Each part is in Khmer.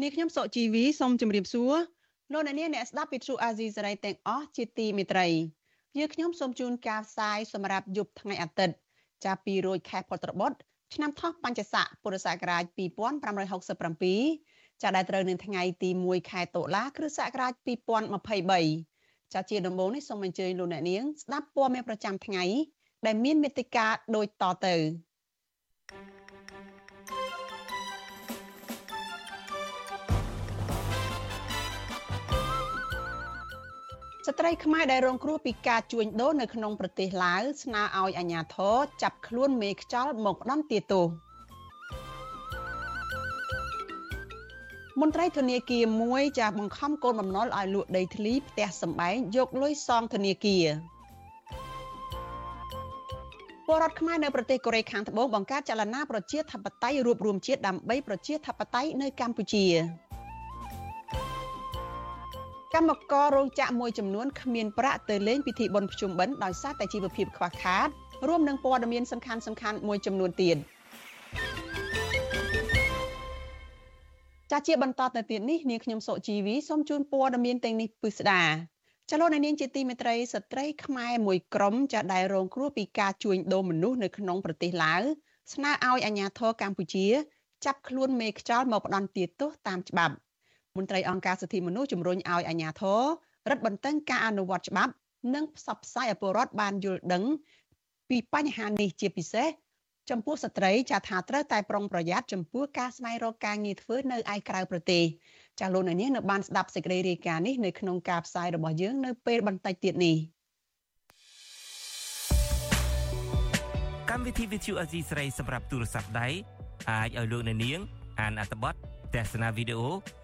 នាងខ្ញុំសុជីវីសូមជម្រាបសួរលោកអ្នកនាងអ្នកស្ដាប់វិទ្យុអាស៊ីសេរីទាំងអស់ជាទីមេត្រីយើងខ្ញុំសូមជូនការផ្សាយសម្រាប់យប់ថ្ងៃអាទិត្យចាប់ពីរោចខែពុត្របុត្រឆ្នាំថោះបัญចស័កពុរសករាជ2567ចាដែលត្រូវនឹងថ្ងៃទី1ខែតុលាគ្រិស្តសករាជ2023ចាជាដំបូងនេះសូមអញ្ជើញលោកអ្នកនាងស្ដាប់ព័ត៌មានប្រចាំថ្ងៃដែលមានមេត្តាដូចតទៅ ស្ត្រីខ្មែរដែលរងគ្រោះពីការជួញដូរនៅក្នុងប្រទេសឡាវស្នើឲ្យអាជ្ញាធរចាប់ខ្លួនមេខ្យល់មកផ្ដន្ទាទោសមន្ត្រីធនាគារមួយចាស់បង្ខំកូនបំណុលឲ្យលក់ដីធ្លីផ្ទះសម្បែងយកលុយសងធនាគារពលរដ្ឋខ្មែរនៅប្រទេសកូរ៉េខាងត្បូងបង្កើតចលនាប្រជាធិបតេយ្យរួបរวมជាតិដើម្បីប្រជាធិបតេយ្យនៅកម្ពុជា កម្មកររោងចក្រមួយចំនួនគ្មានប្រាក់ទៅលេងពិធីបុណ្យភ្ជុំបិណ្ឌដោយសារតែជីវភាពខ្វះខាតរួមនឹងព័ត៌មានសំខាន់សំខាន់មួយចំនួនទៀតចាជាបន្តទៅទៀតនេះនាងខ្ញុំសុជីវីសូមជូនព័ត៌មានទាំងនេះពិស្ដាចលនានាងជាទីមេត្រីស្ត្រីខ្មែរមួយក្រុមចាដែលរងគ្រោះពីការជួញដូរមនុស្សនៅក្នុងប្រទេសឡាវស្នើឲ្យអាជ្ញាធរកម្ពុជា ចាប់ខ្លួនមេខ្យល់មកផ្ដន្ទាទោសតាមច្បាប់ មន្ត្រីអង្គការសិទ្ធិមនុស្សជំរុញឲ្យអាជ្ញាធររឹតបន្តឹងការអនុវត្តច្បាប់ និងផ្សព្វផ្សាយឲ្យពលរដ្ឋបានយល់ដឹង ពីបញ្ហានេះជាពិសេសចំពោះស្ត្រីចាថាត្រូវតែប្រុងប្រយ័ត្នចំពោះការស្វែងរកការងារធ្វើនៅឯក្រៅប្រទេសចាលោកនាងនៅបានស្ដាប់សេចក្តីរាយការណ៍នេះនៅក្នុងការផ្សាយរបស់យើងនៅពេលបន្តិចទៀតនេះកម្មវិធី Vithu Azizi ស្រីសម្រាប់ទូរស័ព្ទដៃអាចឲ្យលោកនាង អានអត្ថបទទស្សនាវីដេអូ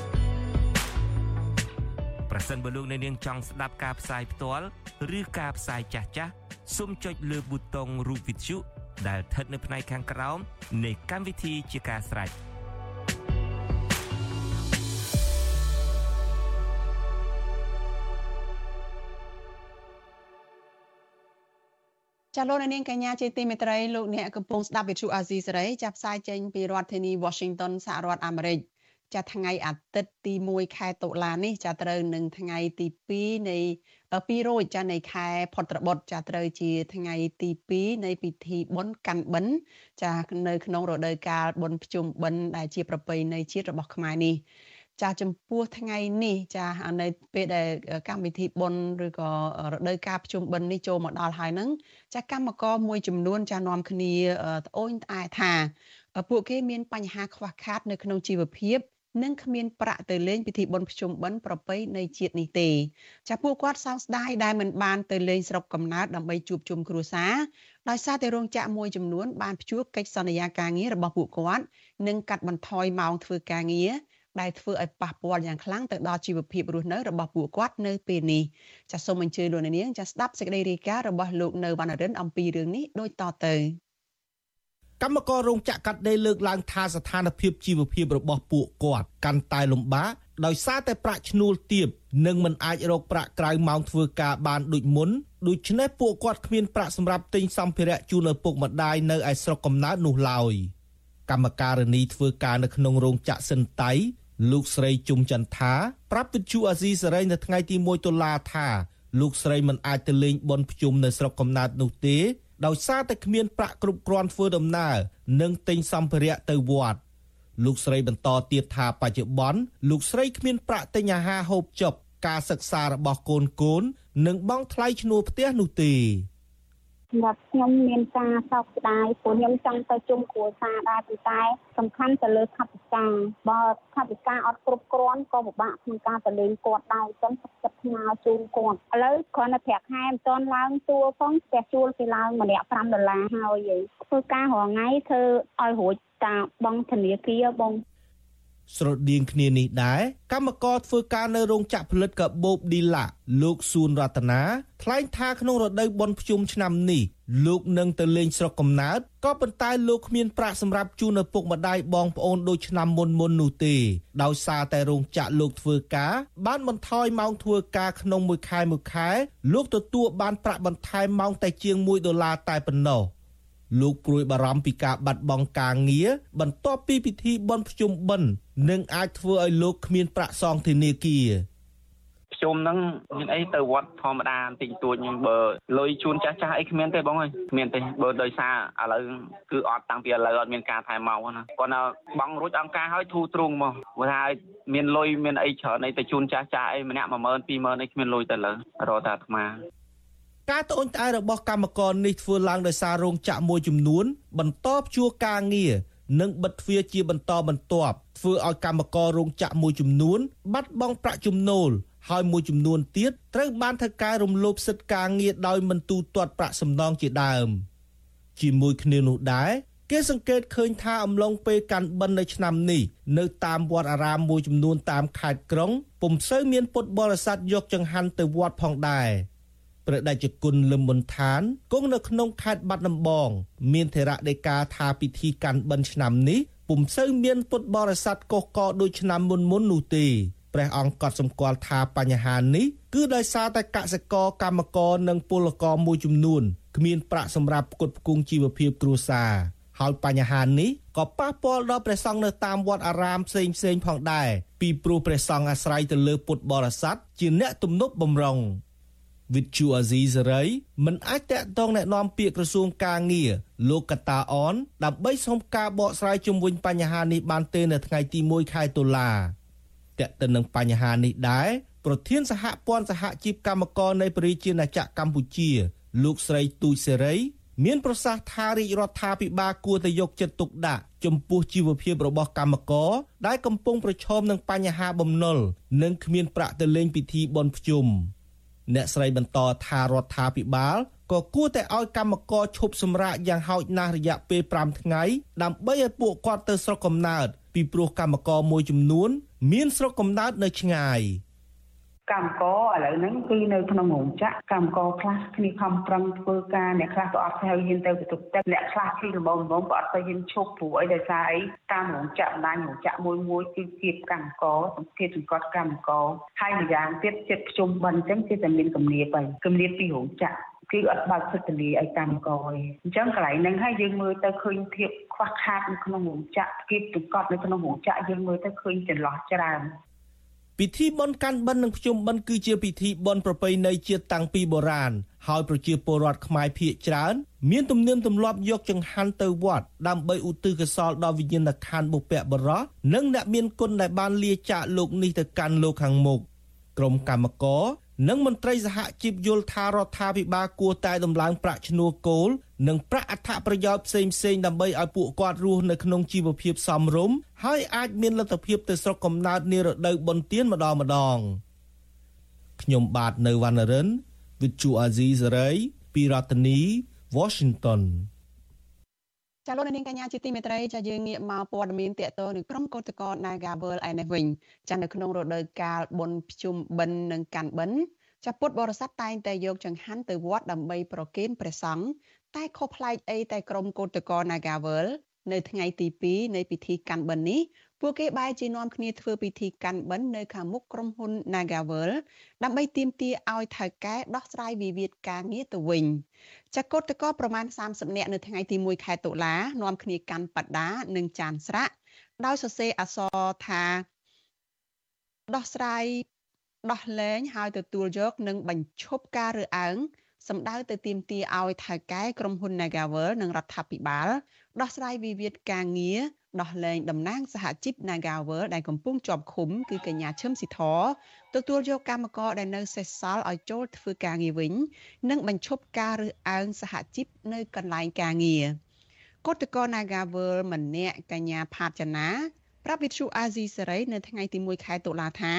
ប្រសិនបើលោកអ្នកនាងចង់ស្ដាប់ការផ្សាយផ្ទាល់ឬការផ្សាយចាស់ចាស់សូមចុចលើប៊ូតុងរូបវិទ្យុដែលស្ថិតនៅផ្នែកខាងក្រោមនៃកម្មវិធីជាការស្ដាយចាលោកនាងកញ្ញាជាទីមេត្រីលោកអ្នកកំពុងស្ដាប់វិទ្យុអាស៊ីសេរីចាប់ផ្សាយចេញពីរដ្ឋធានី Washington សហរដ្ឋអាមេរិក ចាថ្ងៃអាទិត្យទី1ខែតុលានេះចាត្រូវនឹងថ្ងៃទី2នៃ2រោចចានៃខែផុត្របុត្រចាត្រូវជាថ្ងៃទី2នៃពិធីបុណ្យកាន់បិណ្ឌចានៅក្នុងរដូវកាលបុណ្យភ្ជុំបិណ្ឌដែលជាប្រពៃណីជាតិរបស់ខ្មែរនេះចាចំពោះថ្ងៃនេះចានៅពេលដែលកម្មវិធីបុណ្យឬក៏រដូវកាលភ្ជុំបិណ្ឌនេះចូលមកដល់ហើយហ្នឹងចាកម្មករមួយចំនួនចានាំគ្នាត្អូញត្អែថាពួកគេមានបញ្ហាខ្វះខាតនៅក្នុងជីវភាព និងគ្មានប្រាក់ទៅលេងពិធីបុណ្យភ្ជុំបិណ្ឌប្រពៃណីជាតិនេះទេចាពួកគាត់សោកស្ដាយដែលមិនបានទៅលេងស្រុកកំណើតដើម្បីជួបជុំគ្រួសារដោយសារតែរោងចក្រមួយចំនួនបានព្យួរកិច្ចសន្យាការងាររបស់ពួកគាត់និងកាត់បន្ថយម៉ោងធ្វើការងារដែលធ្វើឲ្យប៉ះពាល់យ៉ាងខ្លាំងទៅដល់ជីវភាពរស់នៅរបស់ពួកគាត់នៅពេលនេះចាសសូមអញ្ជើញលោកនាងចាសស្ដាប់សេចក្តីរាយការណ៍របស់លោកនៅវណ្ណរិនអំពីរឿងនេះដូចតទៅ កម្មកររោងចក្រកាត់ដេរលើកឡើងថាស្ថានភាពជីវភាពរបស់ពួកគាត់កាន់តែលំបាកដោយសារតែប្រាក់ឈ្នួលទាបនិងមិនអាចរកប្រាក់ក្រៅម៉ោងធ្វើការបានដូចមុនដូច្នេះពួកគាត់គ្មានប្រាក់សម្រាប់ទិញសម្ភារៈជូនឪពុកម្ដាយនៅឯស្រុកកំណើតនោះឡើយកម្មការនីធ្វើការនៅក្នុងរោងចក្រសិនតៃលោកស្រីជុំចន្ទថាប្រាប់វិទ្យុអាស៊ីសេរីនៅថ្ងៃទី1តុលាថាលោកស្រីមិនអាចទៅលេងបន់ភ្ជុំនៅស្រុកកំណើតនោះទេ ដោយសារតែគ្មានប្រាក់គ្រប់គ្រាន់ធ្វើដំណើរនិងទិញសម្ភារៈទៅវត្តលោកស្រីបន្តទៀតថាបច្ចុប្បន្នលោកស្រីគ្មានប្រាក់ទិញអាហារហូបចុកការសិក្សារបស់កូនកូននិងបង់ថ្លៃឈ្នួលផ្ទះនោះទេ សម្រាប់ខ្ញុំមានការសោកស្ដាយព្រោះខ្ញុំចង់ទៅជុំគ្រួសារដែរប៉ុន្តែសំខាន់ទៅលើថវិកាបើថវិកាអត់គ្រប់គ្រាន់ក៏ពិបាកក្នុងការទៅលេងគាត់ដែរអញ្ចឹងចិត្តស្នើជូនគាត់ឥឡូវគ្រាន់តែប្រាក់ខែមិនទាន់ឡើងទួផងផ្ទះជួលគេឡើងម្នាក់5ដុល្លារហើយធ្វើការរាល់ថ្ងៃធ្វើឲ្យរួចតាបងធនាគារបង ស្រដៀងគ្នានេះដែរកម្មករធ្វើការនៅរោងចក្រផលិតកាបូបឌីឡាលោកសួនរតនាថ្លែងថាក្នុងរដូវបុណ្យភ្ជុំឆ្នាំនេះលោកនឹងទៅលេងស្រុកកំណើតក៏ប៉ុន្តែលោកគ្មានប្រាក់សម្រាប់ជូនឪពុកម្ដាយបងប្អូនដូចឆ្នាំមុនមុននោះទេដោយសារតែរោងចក្រលោកធ្វើការបានបន្ថយម៉ោងធ្វើការក្នុងមួយខែមួយខែលោកទទួលបានប្រាក់បន្ថែមម៉ោងតែជាង1ដុល្លារតែប៉ុណ្ណោះលោកព្រួយបារម្ភពីការបាត់បង់ការងារបន្ទាប់ពីពិធីបុណ្យភ្ជុំបិណ្ឌ នឹងអាចធ្វើឲ្យលោកគ្មានប្រាក់សងធនាគារភ្ជុំហ្នឹងមានអីទៅវត្តធម្មតាបន្តិចតួចហ្នឹងបើលុយជូនចាស់ចាស់អីគ្មានទេបងអើយគ្មានទេបើដោយសារឥឡូវគឺអត់តាំងពីឥឡូវអត់មានការថែមកណាគាត់ណាបងរួចអង្គការឲ្យធូរទ្រូងមកបើថាមានលុយមានអីច្រើនអីទៅជូនចាស់ចាស់អីម្នាក់10000 20000អីគ្មានលុយទៅលើរកតែអាត្មាការត្អូញត្អែររបស់កម្មករនេះធ្វើឡើងដោយសាររោងចក្រមួយចំនួនបន្តព្យួរការងារ និងបិទទ្វារជាបន្តបន្ទាប់ធ្វើឲ្យកម្មកររោងចក្រមួយចំនួន បាត់បង់ប្រាក់ចំណូលហើយមួយចំនួនទៀតត្រូវបានធ្វើការរំលោភសិទ្ធិការងារដោយមិនទូទាត់ប្រាក់សំណងជាដើម ជាមួយគ្នានោះដែរគេសង្កេតឃើញថាអំឡុងពេលកាន់បិណ្ឌនៅឆ្នាំនេះនៅតាមវត្តអារាមមួយចំនួនតាមខេត្តក្រុងពុំសូវមានពុទ្ធបរិស័ទយកចង្ហាន់ទៅវត្តផងដែរ ព្រះដេចគុណលឹមប៊ុនឋានគង់នៅក្នុងខេត្តបាត់ដំបង មានធរៈដីកាថាពិធីកាន់បិណ្ឌឆ្នាំនេះពុំសូវមានពុទ្ធបរិស័ទកុសកដូចឆ្នាំមុនមុននោះទេព្រះអង្គក៏សម្គាល់ថាបញ្ហានេះគឺដោយសារតែកសិករកម្មករនិងពលករមួយចំនួនគ្មានប្រាក់សម្រាប់ផ្គត់ផ្គង់ជីវភាពគ្រួសារហើយបញ្ហានេះក៏ប៉ះពាល់ដល់ព្រះសង្ឃនៅតាមវត្តអារាមផ្សេងផ្សេងផងដែរពីព្រោះព្រះសង្ឃអាស្រ័យទៅលើពុទ្ធបរិស័ទជាអ្នកទំនប់បំរុង វិទ្យុអាស៊ីសេរីមិនអាចតាក់ទងណែនាំពាក្យក្រសួងការងារលោកកតាអនដើម្បីសុំការបកស្រាយជំវិញបញ្ហានេះបានទេនៅថ្ងៃទី1ខែតុលាតាក់ទិននឹងបញ្ហានេះដែរប្រធានសហព័ន្ធសហជីពកម្មករនៃព្រះរាជាណាចក្រកម្ពុជា លោកស្រីទូចសេរី មានប្រសាសន៍ថារាជរដ្ឋាភិបាលគួរតែយកចិត្តទុកដាក់ចំពោះជីវភាពរបស់កម្មករដែលកំពុងប្រឈមនឹងបញ្ហាបំណុលនិងគ្មានប្រាក់ទៅលេងពិធីបុណ្យភ្ជុំ។ អ្នកស្រីបន្តថារដ្ឋាភិបាលក៏គួរតែឲ្យកម្មករឈប់សម្រាកយ៉ាងហោចណាស់រយៈពេល5ថ្ងៃដើម្បីឲ្យពួកគាត់ទៅស្រុកកំណើតពីព្រោះកម្មករមួយចំនួន មានស្រុកកំណើតនៅឆ្ងាយ។ កម្មករឥឡូវហ្នឹងគឺនៅក្នុងរោងចក្រកម្មករខ្លះគ្នាខំប្រឹងធ្វើការអ្នកខ្លះក៏អត់ទៅហ៊ានទៅបន្ទប់ទឹកអ្នកខ្លះគឺល្មមល្មមក៏អត់ទៅហ៊ានឈប់ព្រោះអីដោយសារអីតាមរោងចក្របណ្ដាញរោងចក្រមួយមួយគឺគៀបកម្មករសម្ភារសង្កត់កម្មករហើយម្យ៉ាងទៀតចិត្តខ្ជុំបិណ្ឌអញ្ចឹងគេតែមានគំនាបហើយគំនាបពីរោងចក្រគឺអត់បើកសិទ្ធិលាឲ្យកម្មករទេអញ្ចឹងកន្លែងហ្នឹងហើយយើងមើលទៅឃើញភាពខ្វះខាតនៅក្នុងរោងចក្រគៀបសង្កត់នៅក្នុងរោងចក្រយើងមើលទៅឃើញចន្លោះច្រើន ពិធីបុណ្យកាន់បិណ្ឌនិងភ្ជុំបិណ្ឌគឺជាពិធីបុណ្យប្រពៃណីជាតិតាំងពីបុរាណហើយប្រជាពលរដ្ឋខ្មែរភាគច្រើន មានទំនៀមទម្លាប់យកចង្ហាន់ទៅវត្តដើម្បីឧទ្ទិសកុសលដល់វិញ្ញាណក្ខន្ធបុព្វបុរសនិងអ្នកមានគុណដែលបានលាចាកលោកនេះទៅកាន់លោកខាងមុខក្រុមកម្មករ និងមន្ត្រីសហជីពយល់ថារដ្ឋាភិបាលគួរតែដំឡើងប្រាក់ឈ្នួលគោលនិងប្រាក់អត្ថប្រយោជន៍ផ្សេងផ្សេងដើម្បីឲ្យពួកគាត់រស់នៅក្នុងជីវភាពសមរម្យហើយអាចមានលទ្ធភាពទៅស្រុកកំណើតនារដូវបុណ្យទានម្ដងម្ដងខ្ញុំបាទនៅវណ្ណរិន With Chu Azizi Saray ពីរដ្ឋធានី Washington ចាលោកនាងកញ្ញាជាទីមេត្រីចាយើងងាកមកព័ត៌មានតកតនឹងក្រុមកោតក្រ Nagavel ឯនេះវិញចានៅក្នុងរដូវកាលបុណ្យភ្ជុំបិណ្ឌនិងកាន់បិណ្ឌចាពុទ្ធបរិស័ទតែងតែយកចង្ហាន់ទៅវត្តដើម្បីប្រគេនព្រះសង្ឃតែខុសប្លែកអីតែក្រុមកោតក្រ Nagavel នៅថ្ងៃទី2នៃពិធីកាន់បិណ្ឌនេះ ពួកគេបែរជានាំគ្នាធ្វើពិធីកាន់បិណ្ឌនៅខាងមុខក្រុមហ៊ុន Nagavel ដើម្បីទាមទារឲ្យថៅកែដោះស្រាយវិវាទការងារទៅវិញចកតកប្រមាណ30នាក់នៅថ្ងៃទី1ខែតុលានាំគ្នាកាន់បដានិងចានស្រាក់ដោយសរសេរអក្សរថាដោះស្រាយដោះលែងហើយទទួលយកនិងបញ្ឈប់ការរើសអើងសម្ដៅទៅទាមទារឲ្យថៅកែក្រុមហ៊ុន Nagavel និងរដ្ឋាភិបាលដោះស្រាយវិវាទការងារ ដោះលែងតំណាងសហជីព Nagavel ដែលកំពុងជាប់ឃុំគឺកញ្ញាឈឹមស៊ីធទទួលយកកម្មករដែលនៅសេសសល់ឲ្យចូលធ្វើការងារវិញ និងបញ្ឈប់ការរើសអើងសហជីពនៅកន្លែងការងារគឧតកោ Nagavel ម្នាក់កញ្ញាផាតចនាប្រាប់វិទ្យុអាស៊ីសេរីនៅថ្ងៃទី1ខែតុលាថា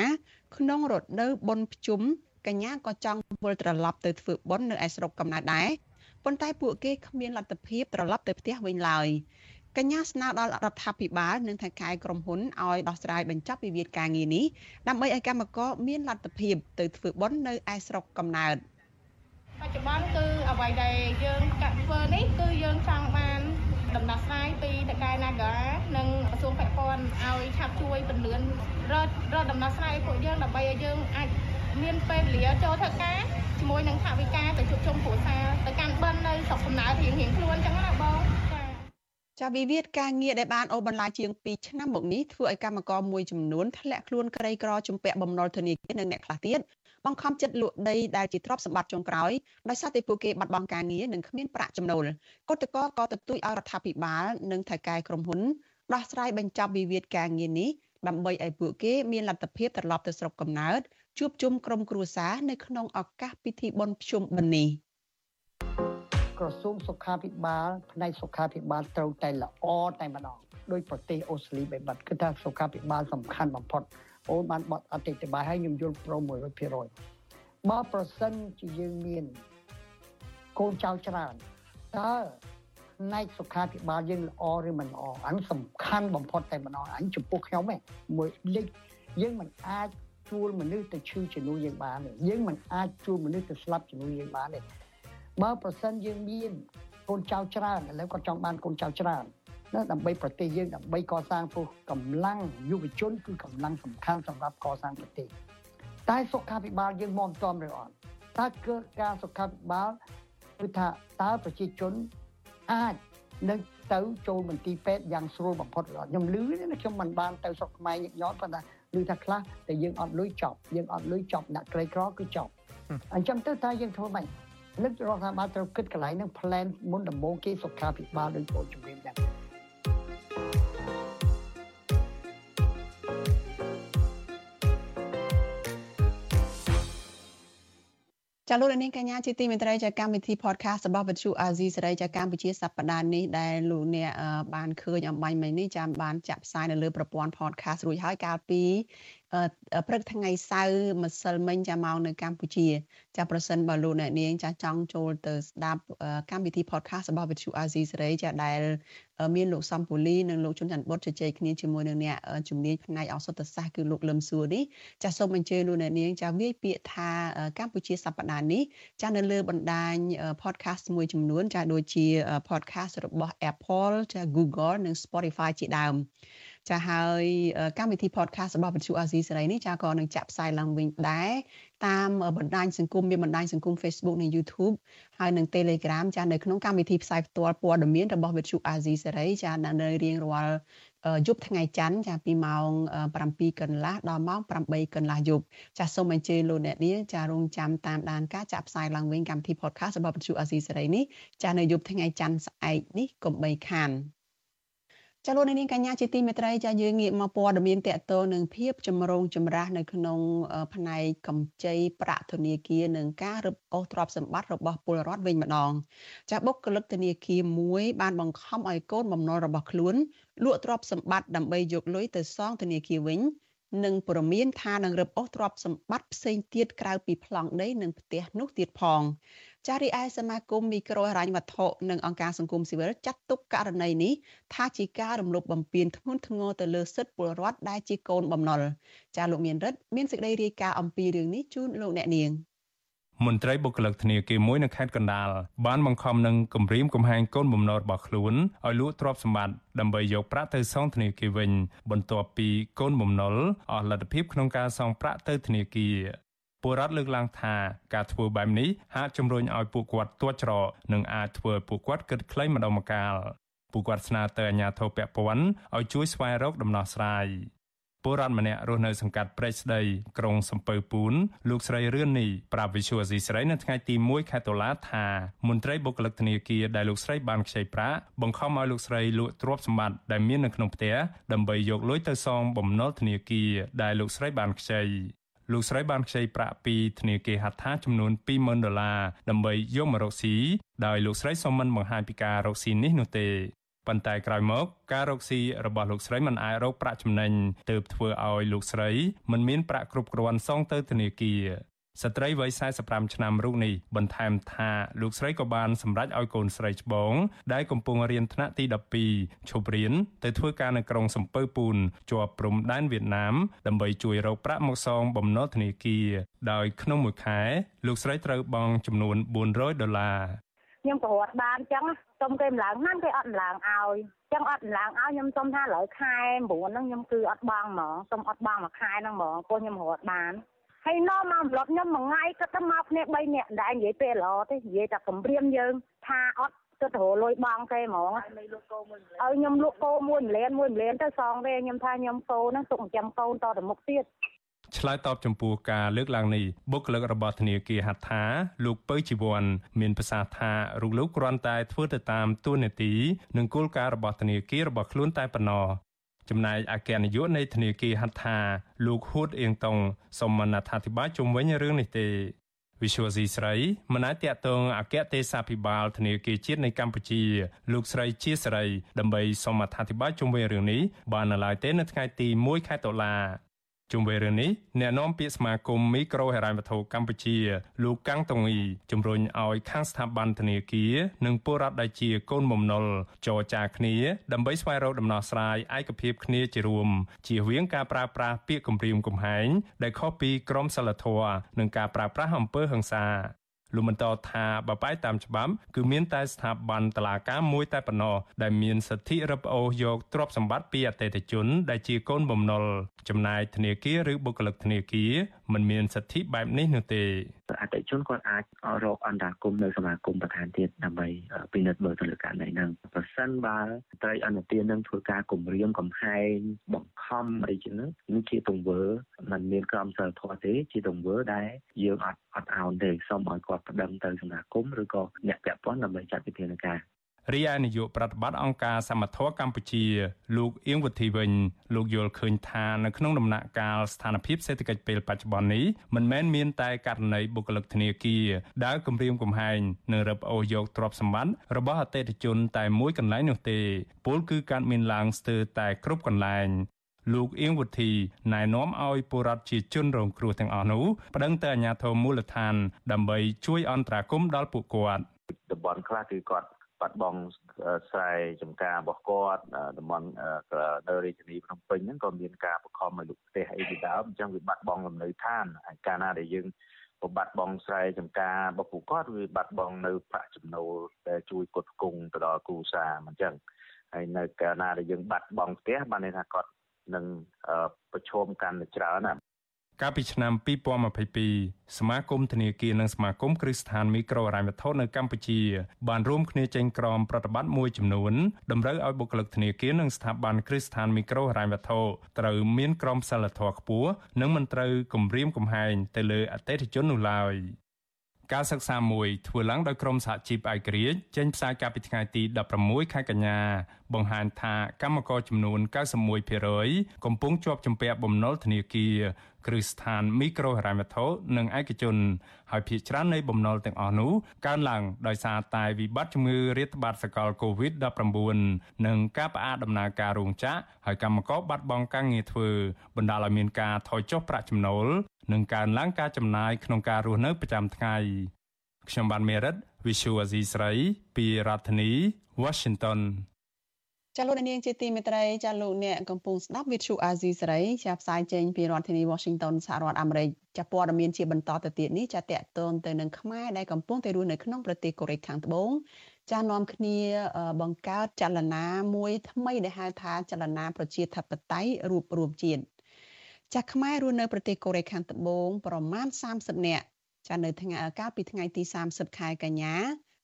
ក្នុងរដូវបុណ្យភ្ជុំកញ្ញាក៏ចង់វិលត្រឡប់ទៅធ្វើបុណ្យនៅឯស្រុកកំណើតដែរប៉ុន្តែពួកគេគ្មានលទ្ធភាពត្រឡប់ទៅផ្ទះវិញឡើយ កញ្ញាស្នើដល់រដ្ឋាភិបាលនិងថៅកែក្រុមហ៊ុនឲ្យដោះស្រាយបញ្ចប់វិវាទការងារនេះដើម្បីឲ្យកម្មករមានលទ្ធភាពទៅធ្វើបុណ្យនៅឯស្រុកកំណើតបច្ចុប្បន្នគឺអ្វីដែលយើងកាត់ធ្វើនេះគឺយើងចង់បានដំណោះស្រាយពីតកែ Naga និងក្រសួងពាក់ព័ន្ធឲ្យឆាប់ជួយពន្លឿនរត់រត់ដំណោះស្រាយពួកយើងដើម្បីឲ្យយើងអាចមានពេលវេលាចូលធ្វើការជាមួយនឹងថាវិការទៅជួបជុំគ្រួសារទៅកាន់បិណ្ឌនៅស្រុកកំណើតរៀងរៀងខ្លួនអញ្ចឹងណាបង ចាវិវាទការងារដែលបានអូសបន្លាយជាង2ឆ្នាំមកនេះធ្វើឲ្យកម្មករមួយចំនួនធ្លាក់ខ្លួនក្រីក្រជំពាក់បំណុលធនាគារនិងអ្នកខ្លះទៀតបង្ខំចិត្តលក់ដីដែលជាទ្រព្យសម្បត្តិចុងក្រោយដោយសារតែពួកគេបាត់បង់ការងារនិងគ្មានប្រាក់ចំណូលគឧតកោក៏ទទូចឲ្យរដ្ឋាភិបាល និងថៅកែក្រុមហ៊ុនដោះស្រាយបញ្ចប់វិវាទការងារនេះដើម្បីឲ្យពួកគេមានលទ្ធភាពត្រឡប់ទៅស្រុកកំណើតជួបជុំក្រុមគ្រួសារនៅក្នុងឱកាសពិធីបុណ្យភ្ជុំបិណ្ឌនេះ ក្រសួងសុខាភិបាលផ្នែកសុខាភិបាលត្រូវតែល្អតែម្ដងដោយប្រទេសអូស្ត្រាលីបែបបាត់គឺថាសុខាភិបាលសំខាន់បំផុតអូនបានបត់អតិថិបាលឲ្យខ្ញុំយល់ប្រូ100%បើប្រសិនជាយើងមានកូនចៅច្រើនតើផ្នែកសុខាភិបាលយើងល្អឬមិនល្អអានេះសំខាន់បំផុតតែម្ដងអញចំពោះខ្ញុំឯងមួយលេខយើងមិនអាចជួលមនុស្សទៅឈឺជំនួយយើងបានទេយើងមិនអាចជួលមនុស្សទៅស្លាប់ជំនួយយើងបានទេ បើប្រសិនយើងមានកូនចៅច្រើនឥឡូវគាត់ចង់បានកូនចៅច្រើនណាដើម្បីប្រទេសយើងដើម្បីកសាងព្រោះកម្លាំងយុវជនគឺកម្លាំងសំខាន់សម្រាប់កសាងប្រទេសតែសុខាភិបាលយើងមកមិនទាន់ឬអត់តើគឺការសុខាភិបាលគឺថាតើប្រជាជនអាចនឹងទៅចូលមន្ទីរពេទ្យយ៉ាងស្រួលបំផុតឬអត់ខ្ញុំលឺណាខ្ញុំមិនបានទៅស្រុកខ្មែរញឹកញាប់ប៉ុន្តែឮថាខ្លះតែយើងអត់លុយចប់យើងអត់លុយចប់អ្នកក្រីក្រគឺចប់អញ្ចឹងទៅតើយើងធ្វើម៉េច នឹករដ្ឋាភិបាលត្រូវគិតកន្លែងហ្នឹង plan មុនដំបូងគេសុខាភិបាលដូចបងជំរាបដែរចាលោកនាងកញ្ញាជាទីមេត្រីចាកម្មវិធី podcast របស់វិទ្យុអាស៊ីសេរីចាកម្ពុជាសប្តាហ៍នេះដែលលោកអ្នកបានឃើញអំបញ្ញមិញនេះចាបានចាក់ផ្សាយនៅលើប្រព័ន្ធ podcast រួចហើយកាលពី ព្រឹកថ្ងៃសៅរ៍ម្សិលមិញចាមកនៅកម្ពុជា ចាប្រសិនបើលោកអ្នកនាងចាចង់ចូលទៅស្ដាប់កម្មវិធី podcast របស់វិទ្យុអាស៊ីសេរីចាដែល មានលោកសំពូលីនិងលោកជុនច័ន្ទបុតជជែកគ្នាជាមួយនឹងអ្នកជំនាញផ្នែកឱសថសាស្ត្រគឺលោកលឹមសួរនេះចាសូមអញ្ជើញលោកអ្នកនាងចាវាយពាក្យថាកម្ពុជាសប្តាហ៍នេះចានៅលើបណ្ដាញ podcast មួយចំនួន ចាដូចជា podcast របស់ Apple ចា Google និង Spotify ជាដើម ចាហើយកម្មវិធី podcast របស់វិទ្យុអាស៊ីសេរីនេះចាក៏នឹងចាក់ផ្សាយឡើងវិញដែរតាមបណ្ដាញសង្គមមានបណ្ដាញសង្គម Facebook និង YouTube ហើយនិង Telegram ចានៅក្នុងកម្មវិធីផ្សាយផ្ទាល់ព័ត៌មានរបស់វិទ្យុអាស៊ីសេរីចានៅរៀងរាល់យប់ថ្ងៃច័ន្ទចាពីម៉ោង7កន្លះដល់ម៉ោង8កន្លះយប់ចាសូមអញ្ជើញលោកអ្នកនាងចារងចាំតាមដានការចាក់ផ្សាយឡើងវិញកម្មវិធី podcast របស់វិទ្យុអាស៊ីសេរីនេះចានៅយប់ថ្ងៃច័ន្ទស្អែកនេះកុំបីខាន ចាលោកនាងកញ្ញាជាទីមេត្រីចាយើងងាកមកព័ត៌មានតកតងនឹងភាពចម្រូងចម្រាសនៅក្នុងផ្នែកកម្ចីប្រាក់ធនាគារនិងការរឹបអូសទ្រព្យសម្បត្តិរបស់ពលរដ្ឋវិញម្ដងចាបុគ្គលិកធនាគារមួយបានបង្ខំឲ្យកូនបំណុលរបស់ខ្លួនលក់ទ្រព្យសម្បត្តិដើម្បីយកលុយទៅសងធនាគារវិញនិងព្រមានថានឹងរឹបអូសទ្រព្យសម្បត្តិផ្សេងទៀតក្រៅពីប្លង់ដីនិងផ្ទះនោះទៀតផង ចារីឯសមាគមមីក្រូហិរញ្ញវត្ថុនិងអង្គការសង្គមស៊ីវិលចាត់ទុកករណីនេះថាជាការរំលោភបំពានធ្ងន់ធ្ងរទៅលើសិទ្ធិពលរដ្ឋដែលជាកូនបំណុលចាលោកមានរិទ្ធមានសេចក្តីរាយការណ៍អំពីរឿងនេះជូនលោកអ្នកនាងមន្ត្រីបុគ្គលិកធនាគារមួយនៅខេត្តកណ្ដាលបានបង្ខំនឹងគម្រាមកំហែងកូនបំណុលរបស់ខ្លួនឲ្យលក់ទ្រព្យសម្បត្តិដើម្បីយកប្រាក់ទៅសងធនាគារវិញបន្ទាប់ពីកូនបំណុលអស់លទ្ធភាពក្នុងការសងប្រាក់ទៅធនាគារ ពលរដ្ឋលើកឡើងថាការធ្វើបែបនេះហាក់ជំរុញឲ្យពួកគាត់ទាត់ច្រកនិងអាចធ្វើឲ្យពួកគាត់គិតខ្លីម្ដងម្កាលពួកគាត់ស្នើទៅអាជ្ញាធរពាក់ព័ន្ធឲ្យជួយស្វែងរកដំណោះស្រាយពលរដ្ឋម្នាក់រស់នៅសង្កាត់ព្រែកស្ដីក្រុងសំពៅពូនលោកស្រីរឿននីប្រាប់វិសុវអសីស្រីនៅថ្ងៃទី1ខែតុលាថាមន្ត្រីបុគ្គលិកធនាគារដែលលោកស្រីបានខ្ចីប្រាក់បង្ខំឲ្យលោកស្រីលក់ទ្រព្យសម្បត្តិដែលមាននៅក្នុងផ្ទះដើម្បីយកលុយទៅសងបំណុលធនាគារដែលលោកស្រីបានខ្ចី លោកស្រីបានខ្ចីប្រាក់ពីធនាគារហត្ថាចំនួន20,000ដុល្លារដើម្បីយកម្ករកស៊ីដោយលោកស្រីសូមមិនបង្ហាញពីការរកស៊ីនេះនោះទេប៉ុន្តែក្រោយមកការរកស៊ីរបស់លោកស្រីមិនអាចរកប្រាក់ចំណេញទើបធ្វើឲ្យលោកស្រីមិនមានប្រាក់គ្រប់គ្រាន់សងទៅធនាគារ ស្ត្រីវ័យ45ឆ្នាំរូបនេះបន្ថែមថាលោកស្រីក៏បានសម្រេចឲ្យកូនស្រីច្បងដែលកំពុងរៀនថ្នាក់ទី12ឈប់រៀនទៅធ្វើការនៅក្រុងសំពៅពូនជាប់ព្រំដែនវៀតណាមដើម្បីជួយរកប្រាក់មកសងបំណុលធនាគារដោយក្នុងមួយខែលោកស្រីត្រូវបង់ចំនួន400ដុល្លារខ្ញុំប្រវត្តិបានអញ្ចឹងសុំគេម្លងណាស់គេអត់ម្លងឲ្យចឹងអត់ម្លងឲ្យខ្ញុំសុំថាឥឡូវខែ9ហ្នឹងខ្ញុំគឺអត់បងហ្មងសុំអត់បងមួយខែហ្នឹងហ្មងព្រោះខ្ញុំរត់បាន ហើយនាំមកម្លប់ខ្ញុំមួយថ្ងៃគាត់ទៅមកគ្នា3នាក់ដែរនិយាយពេលល្អទេនិយាយតែគម្រាមយើងថាអត់ទៅទៅលុយបងគេហ្មងឲ្យខ្ញុំលក់គោមួយម្លែនមួយម្លែនទៅសងទេខ្ញុំថាខ្ញុំគោហ្នឹងទុកចិញ្ចឹមកូនតទៅមុខទៀតឆ្លើយតបចំពោះការលើកឡើងនេះបុគ្គលិករបស់ធនាគារហត្ថាលោកពៅជីវ័នមានប្រសាសន៍ថារូបលោកគ្រាន់តែធ្វើទៅតាមទួនាទីនិងគោលការណ៍របស់ធនាគាររបស់ខ្លួនតែប៉ុណ្ណោះ ចំណែកអគ្គនាយកនៃធនាគារហត្ថាលោកហួតអៀងតុងសូមមិនអធិប្បាយជុំវិញរឿងនេះទេវិសុវស៊ីស្រីមិនអាចតតងអគ្គទេសាភិបាលធនាគារជាតិនៃកម្ពុជា លោកស្រីជាស្រីដើម្បីសូមអធិប្បាយជុំវិញរឿងនេះបាននៅឡើយទេនៅថ្ងៃទី1ខែតុលា ជុំវិញរឿងនេះអ្នកនាំពាក្យសមាគមមីក្រូហិរញ្ញវត្ថុកម្ពុជាលោកកាំងតុងអ៊ីជំរុញឲ្យខាងស្ថាប័នធនាគារនិងពលរដ្ឋដែលជាកូនបំណុលចរចាគ្នាដើម្បីស្វែងរកដំណោះស្រាយឯកភាពគ្នាជារួមជៀសវាងការប្រើប្រាស់ពាក្យគំរាមកំហែងដែលខុសពីក្រមសីលធម៌និងការប្រើប្រាស់អំពើហិង្សា លោកបន្តថាបើបែរតាមច្បាប់គឺមានតែស្ថាប័នតុលាការមួយតែប៉ុណ្ណោះដែលមានសិទ្ធិរឹបអូសយកទ្រព្យសម្បត្តិពីអតិថិជន ដែលជាកូនបំណុលចំណែកធនាគារឬបុគ្គលិកធនាគារ មិនមានសិទ្ធិបែបនេះនោះទេអតិជនគាត់អាចរកអន្តរាគមនៅសមាគមបន្ថែមទៀតដើម្បីពិនិត្យមើលទៅលើករណីហ្នឹងប្រសិនបើត្រីអនុទាននឹងធ្វើការគម្រាមកំហែងបង្ខំអីចឹងនេះជាទង្វើมันមានក្រមសីលធម៌ទេជាទង្វើដែលយើងអត់អត់អោនទេសូមឲ្យគាត់ប្តឹងទៅសមាគមឬក៏អ្នកពាក់ព័ន្ធដើម្បីចាត់វិធានការ រីឯនាយកប្រតិបត្តិអង្គការសមត្ថៈកម្ពុជាលោកអៀងវុធីវិញលោកយល់ឃើញថានៅក្នុងដំណាក់កាលស្ថានភាពសេដ្ឋកិច្ចពេលបច្ចុប្បន្ននេះមិនមែនមានតែករណីបុគ្គលិកធនាគារដែលគម្រាមកំហែងនិងរឹបអូសយកទ្រព្យសម្បត្តិរបស់អតិថិជនតែមួយកន្លែងនោះទេពលគឺកើតមានឡើងស្ទើរតែគ្រប់កន្លែងលោកអៀងវុធីណែនាំឲ្យពលរដ្ឋជាជនរងគ្រោះទាំងអស់នោះប្តឹងទៅអាជ្ញាធរមូលដ្ឋាន ដើម្បីជួយអន្តរាគមន៍ដល់ពួកគាត់តំបន់ខ្លះគឺគាត់ បាត់បង់ស្រែចម្ការរបស់គាត់តំបន់នៅរាជធានីភ្នំពេញហ្នឹងក៏មានការបង្ខំឲ្យលុបផ្ទះអីពីដើមអញ្ចឹងវាបាត់បង់លំនៅឋានហើយកាលណាដែលយើងបាត់បង់ស្រែចម្ការរបស់ពួកគាត់វាបាត់បង់នៅប្រាក់ចំណូលដែលជួយផ្គត់ផ្គង់ទៅដល់គ្រួសារអញ្ចឹងហើយនៅកាលណាដែលយើងបាត់បង់ផ្ទះបានន័យថាគាត់នឹងប្រឈមកាន់តែច្រើនណា កាលពីឆ្នាំ2022សមាគមធនាគារនិងសមាគមគ្រឹះស្ថានមីក្រូហិរញ្ញវត្ថុនៅកម្ពុជាបានរួមគ្នាចេញក្រមប្រតិបត្តិមួយចំនួនតម្រូវឲ្យបុគ្គលិកធនាគារនិងស្ថាប័នគ្រឹះស្ថានមីក្រូហិរញ្ញវត្ថុត្រូវមានក្រមសីលធម៌ខ្ពស់និងមិនត្រូវគំរាមកំហែងទៅលើអតិថិជននោះឡើយ ការសិក្សាមួយធ្វើឡើងដោយក្រុមសហជីពឯករាជ្យចេញផ្សាយកាលពីថ្ងៃទី16ខែកញ្ញាបង្ហាញថាកម្មករចំនួន91%កំពុងជាប់ជំពាក់បំណុលធនាគារគ្រឹះស្ថានមីក្រូហិរញ្ញវត្ថុនិងឯកជនហើយភាគច្រើននៃបំណុលទាំងអស់នោះកើនឡើងដោយសារតែវិបត្តិជំងឺរាតត្បាតសកល COVID-19 និងការផ្អាកដំណើរការរោងចក្រហើយកម្មករបាត់បង់ការងារធ្វើបណ្ដាលឲ្យមានការថយចុះប្រាក់ចំណូល និងកើនឡើងការចំណាយក្នុងការរស់នៅប្រចាំថ្ងៃខ្ញុំបានមេរិត Visual Asia ស្រីពីរដ្ឋធានី Washington ចាលោកនាងជាទីមេត្រីចាលោកអ្នកកំពុងស្ដាប់វិទ្យុអាស៊ីសេរីចាផ្សាយចេញពីរដ្ឋធានី Washington សហរដ្ឋអាមេរិកចាព័ត៌មានជាបន្តទៅទៀតនេះចាតកតងទៅនឹងខ្មែរដែលកំពុងទៅរស់នៅក្នុងប្រទេសកូរ៉េខាងត្បូងចានាំគ្នាបង្កើតចលនាមួយថ្មីដែលហៅថាចលនាប្រជាធិបតេយ្យរួបរวมជាតិ ចាខ្មែររស់នៅប្រទេសកូរ៉េខាងត្បូងប្រមាណ30នាក់ចានៅថ្ងៃកាលពីថ្ងៃទី30ខែកញ្ញា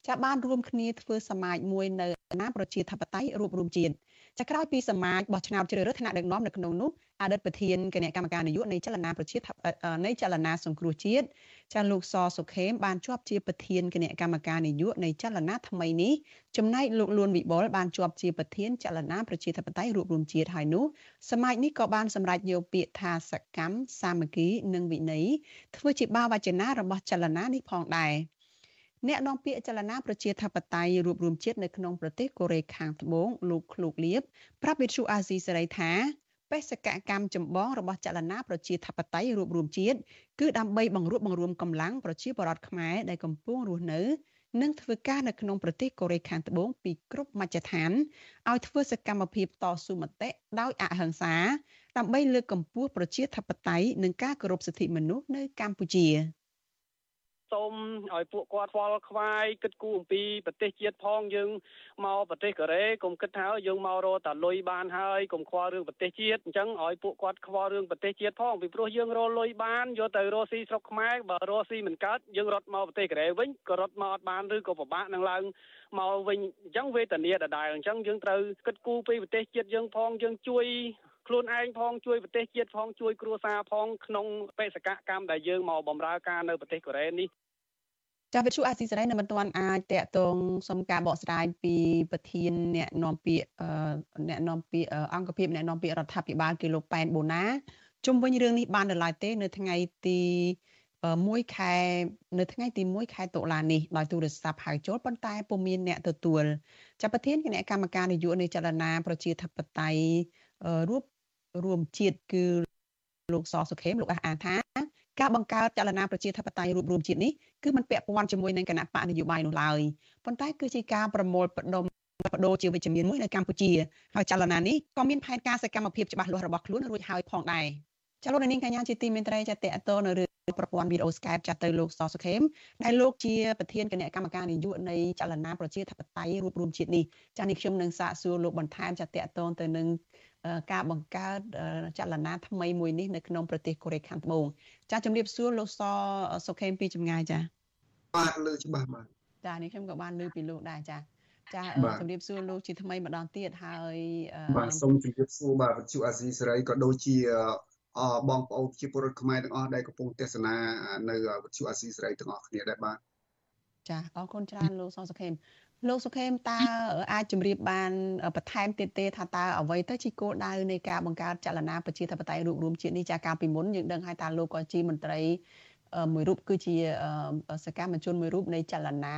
ចាបានរួមគ្នាធ្វើសមាជមួយនៅណាប្រជាធិបតេយ្យរួបរวมជាតិចាក្រោយពីសមាជបោះឆ្នោតជ្រើសរើសថ្នាក់ដឹកនាំនៅក្នុងនោះ អតីតប្រធានគណៈកម្មការនយោបាយនៃចលនាប្រជានៃចលនាសង្គ្រោះជាតិចាលោកសសុខេមបានជាប់ជាប្រធានគណៈកម្មការនយោបាយនៃចលនាថ្មីនេះចំណែកលោកលួនវិបុលបានជាប់ជាប្រធានចលនាប្រជាធិបតេយ្យរួមរួមជាតិហើយនោះសមាជនេះក៏បានសម្រេចយកពាក្យថាសកម្មសាមគ្គីនិងវិន័យធ្វើជាបាវចនារបស់ចលនានេះផងដែរអ្នកនាំពាក្យចលនាប្រជាធិបតេយ្យរួមរួមជាតិនៅក្នុងប្រទេសកូរ៉េខាងត្បូងលោកឃ្លូកលៀបប្រាប់វិទ្យុអាស៊ីសេរីថា បេសកកម្មចម្បងរបស់ចលនាប្រជាធិបតេយ្យរួបរวมជាតិគឺដើម្បីបង្រួបបង្រួមកម្លាំងប្រជាពលរដ្ឋខ្មែរដែលកំពុងរស់នៅនិងធ្វើការនៅក្នុងប្រទេសកូរ៉េខាងត្បូងពីគ្រប់មជ្ឈដ្ឋានឲ្យធ្វើសកម្មភាពតស៊ូមតិដោយអហិង្សា ដើម្បីលើកកម្ពស់ប្រជាធិបតេយ្យនិងការគោរពសិទ្ធិមនុស្សនៅកម្ពុជា។ សូមឲ្យពួកគាត់ស្វល់ខ្វាយគិតគូរអំពីប្រទេសជាតិផងយើងមកប្រទេសកូរ៉េកុំគិតថាយើងមករកតែលុយបានហើយកុំខ្វល់រឿងប្រទេសជាតិអញ្ចឹងឲ្យពួកគាត់ខ្វល់រឿងប្រទេសជាតិផងពីព្រោះយើងរកលុយបានយកទៅរកស៊ីស្រុកខ្មែរបើរកស៊ីមិនកើតយើងរត់មកប្រទេសកូរ៉េវិញក៏រត់មកអត់បានឬក៏ពិបាកនឹងឡើងមកវិញអញ្ចឹងវេទនាដដែលអញ្ចឹងយើងត្រូវគិតគូរពីប្រទេសជាតិយើងផងយើងជួយ ខ្លួនឯងផងជួយប្រទេសជាតិផងជួយគ្រួសារផងក្នុងបេសកកម្មដែលយើងមកបម្រើការនៅប្រទេសកូរ៉េនេះចាវិទ្យុអាស៊ីសេរីនៅមិនទាន់អាចតកតងសុំការបកស្រាយពីប្រធានអ្នកនាំពាក្យអ្នកនាំពាក្យអង្គភាពអ្នកនាំពាក្យរដ្ឋាភិបាលគឺលោកប៉ែនបូណាជុំវិញរឿងនេះបាននៅឡើយទេ នៅថ្ងៃទី1ខែនៅថ្ងៃទី1ខែតុលានេះដោយទូរស័ព្ទហៅចូលប៉ុន្តែពុំមានអ្នកទទួលចាប់ប្រធានគណៈកម្មការនយោបាយនៃចលនាប្រជាធិបតេយ្យរួប រួមជាតិគឺលោកសសុខេមលោកអះអាងថាការបង្កើតចលនាប្រជាធិបតេយ្យរួមរួមជាតិនេះគឺมันពាក់ព័ន្ធជាមួយនឹងគណៈបកនយោបាយនោះឡើយប៉ុន្តែគឺជាការប្រមូលផ្ដុំបដូរជាវិជ្ជមានមួយនៅកម្ពុជាហើយចលនានេះក៏មានផែនការសកម្មភាពច្បាស់លាស់របស់ខ្លួនរួចហើយផងដែរចលនានេះកញ្ញាជាទីមេត្រីចាតតទៅនៅ ប្រព័ន្ធវីដេអូ Skype ចាស់ទៅលោកសសុខេមដែលលោកជាប្រធានគណៈកម្មការនយោបាយនៃចលនាប្រជាធិបតេយ្យរួបរวมជាតិនេះចានេះខ្ញុំនឹងសាកសួរលោកបន្ថែមចាតេអតទៅនឹងការបង្កើតចលនាថ្មីមួយនេះនៅក្នុងប្រទេសកូរ៉េខាងត្បូងចាជំរាបសួរលោកសសុខេមពីចម្ងាយចាបាទលើច្បាស់បាទចានេះខ្ញុំក៏បានលើពីលោកដែរចាចាជំរាបសួរលោកជាថ្មីម្ដងទៀតហើយបាទសូមជំរាបសួរបាទវិទ្យុអាស៊ីសេរីក៏ដូចជា បងប្អូនជាពលរដ្ឋខ្មែរទាំងអស់ដែលកំពុងទស្សនានៅវិទ្យុអាស៊ីសេរីទាំងអស់គ្នាដែរបាទចាអរគុណច្រើនលោកសសុខេមលោកសុខេមតើអាចជម្រាបបានបន្ថែមទៀតទេថាតើអ្វីទៅជាគោលដៅនៃការបង្កើតចលនាប្រជាធិបតេយ្យរួបរวมជាតិនេះចាកាលពីមុនយើងដឹងហើយថាលោកក៏ជាមន្ត្រីមួយរូបគឺជាសកម្មជនមួយរូបនៃចលនា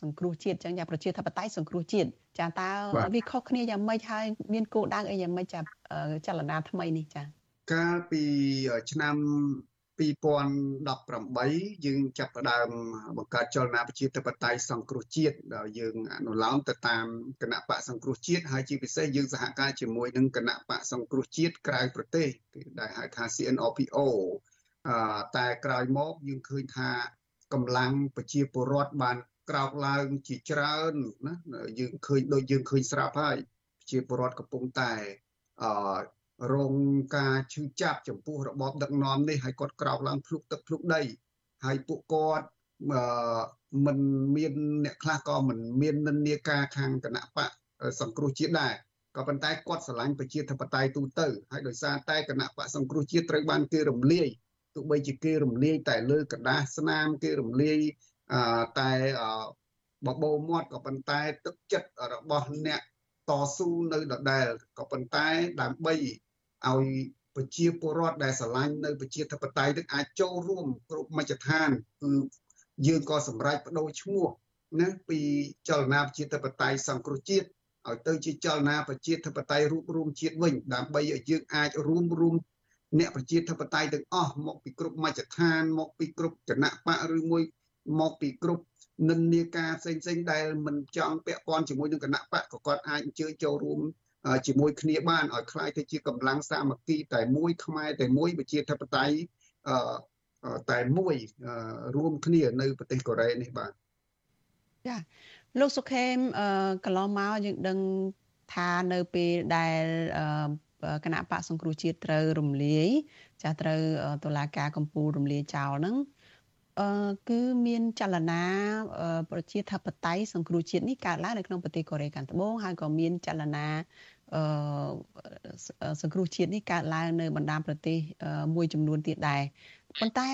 សង្គ្រោះជាតិចឹងយ៉ាងប្រជាធិបតេយ្យសង្គ្រោះជាតិចាតើវាខុសគ្នាយ៉ាងម៉េចហើយមានគោលដៅអីយ៉ាងម៉េចចាចលនាថ្មីនេះចា កាលពីឆ្នាំ2018យើងចាប់ផ្ដើមបង្កើតចលនាប្រជាធិបតេយ្យសង្គ្រោះជាតិដែលយើងអនុលោមទៅតាមគណៈបកសង្គ្រោះជាតិហើយជាពិសេសយើងសហការជាមួយនឹងគណៈបកសង្គ្រោះជាតិក្រៅប្រទេសគឺដែលហៅថា CNOPO អឺតែក្រោយមកយើងឃើញថាកម្លាំងប្រជាពលរដ្ឋបានក្រោកឡើងជាច្រើនណាយើងឃើញដូចយើងឃើញស្រាប់ហើយប្រជាពលរដ្ឋកំពុងតែអឺ រងការឈឺចាប់ចំពោះរបបដឹកនាំនេះហើយគាត់ក្រោកឡើងភ្លុកទឹកភ្លុកដីហើយពួកគាត់មិនមានអ្នកខ្លះក៏មិនមាននិន្នាការខាងគណៈបកសង្គ្រោះជាតិដែរក៏ប៉ុន្តែគាត់ស្រឡាញ់ប្រជាធិបតេយ្យទូទៅហើយដោយសារតែគណៈបកសង្គ្រោះជាតិត្រូវបានគេរំលាយទោះបីជាគេរំលាយតែលើกระดาษស្នាមគេរំលាយតែបបោមាត់ក៏ប៉ុន្តែទឹកចិត្តរបស់អ្នកតស៊ូនៅដដែលក៏ប៉ុន្តែដើម្បី ឲ្យប្រជាពលរដ្ឋដែលស្រឡាញ់នៅប្រជាធិបតេយ្យនឹងអាចចូលរួមគ្រប់មជ្ឈដ្ឋានគឺយើងក៏សម្រេចបដូរឈ្មោះណាពីចលនាប្រជាធិបតេយ្យសង្គ្រោះជាតិឲ្យទៅជាចលនាប្រជាធិបតេយ្យរូបរួមជាតិវិញដើម្បីឲ្យយើងអាចរួមរួមអ្នកប្រជាធិបតេយ្យទាំងអស់មកពីគ្រប់មជ្ឈដ្ឋានមកពីគ្រប់គណៈបកឬមួយមកពីគ្រប់និន្នាការផ្សេងៗដែលមិនចង់ពាក់ព័ន្ធជាមួយនឹងគណៈបកក៏គាត់អាចអញ្ជើញចូលរួម ជាមួយគ្នាបានឲ្យคล้ายទៅជាកម្លាំងសាមគ្គីតែមួយខ្មែរតែមួយប្រជាធិបតេយ្យតែមួយរួមគ្នានៅប្រទេសកូរ៉េនេះបាទចាលោកសុខេមកន្លងមកយើងដឹងថានៅពេលដែលគណៈបកសង្គ្រោះជាតិត្រូវរំលាយចាត្រូវតុលាការកំពូលរំលាយចោលហ្នឹង អឺ គឺមានចលនាប្រជាធិបតេយ្យសង្គ្រោះជាតិនេះកើតឡើងនៅក្នុងប្រទេសកូរ៉េខាងត្បូងហើយក៏មានចលនាអឺសង្គ្រោះជាតិនេះកើតឡើងនៅបណ្ដាប្រទេសមួយចំនួនទៀតដែរប៉ុន្តែ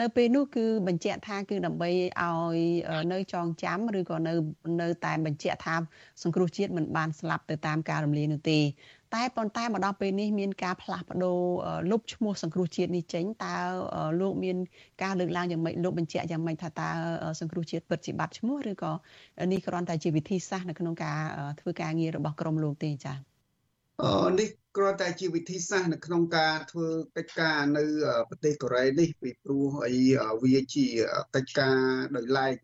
នៅពេលនោះគឺបញ្ជាក់ថាគឺដើម្បីឲ្យនៅចងចាំឬក៏នៅនៅតែបញ្ជាក់ថាសង្គ្រោះជាតិមិនបានស្លាប់ទៅតាមការរំលាយនោះទេ តែប៉ុន្តែមកដល់ពេលនេះមានការផ្លាស់ប្ដូរលុបឈ្មោះសង្គ្រោះជាតិនេះចេញតើលោកមានការលើកឡើងយ៉ាងម៉េចលោកបញ្ជាក់យ៉ាងម៉េចថាតើសង្គ្រោះជាតិពិតជាបាត់ឈ្មោះឬក៏នេះគ្រាន់តែជាវិធីសាស្ត្រនៅក្នុងការធ្វើការងាររបស់ក្រមលោកទេចា៎អឺនេះគ្រាន់តែជាវិធីសាស្ត្រនៅក្នុងការធ្វើកិច្ចការនៅប្រទេសកូរ៉េនេះពីព្រោះអីវាជាកិច្ចការដោយឡែក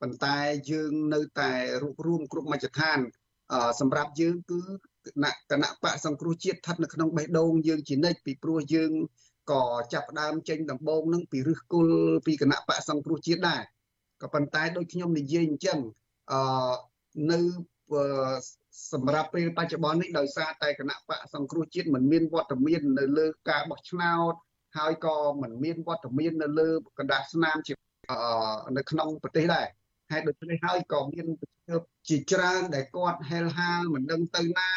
ប៉ុន្តែយើងនៅតែរួបរวมគ្រប់មជ្ឈដ្ឋានសម្រាប់យើងគឺ គណៈបកសង្គ្រោះជាតិស្ថិតនៅក្នុងបេះដូងយើងជានិច្ចពីព្រោះយើងក៏ចាប់ផ្ដើមចេញដំបូងនឹងពីឫសគល់ពីគណៈបកសង្គ្រោះជាតិដែរក៏ប៉ុន្តែដូចខ្ញុំនិយាយអញ្ចឹងអឺនៅសម្រាប់ពេលបច្ចុប្បន្ននេះដោយសារតែគណៈបកសង្គ្រោះជាតិមិនមានវត្តមាននៅលើការបោះឆ្នោតហើយក៏មិនមានវត្តមាននៅលើកណ្ដាលស្នាមជានៅក្នុងប្រទេសដែរហើយដូច្នេះហើយក៏មានប្រឈ ជាច្រើនដែលគាត់ហេលហាលមិនដឹងទៅណា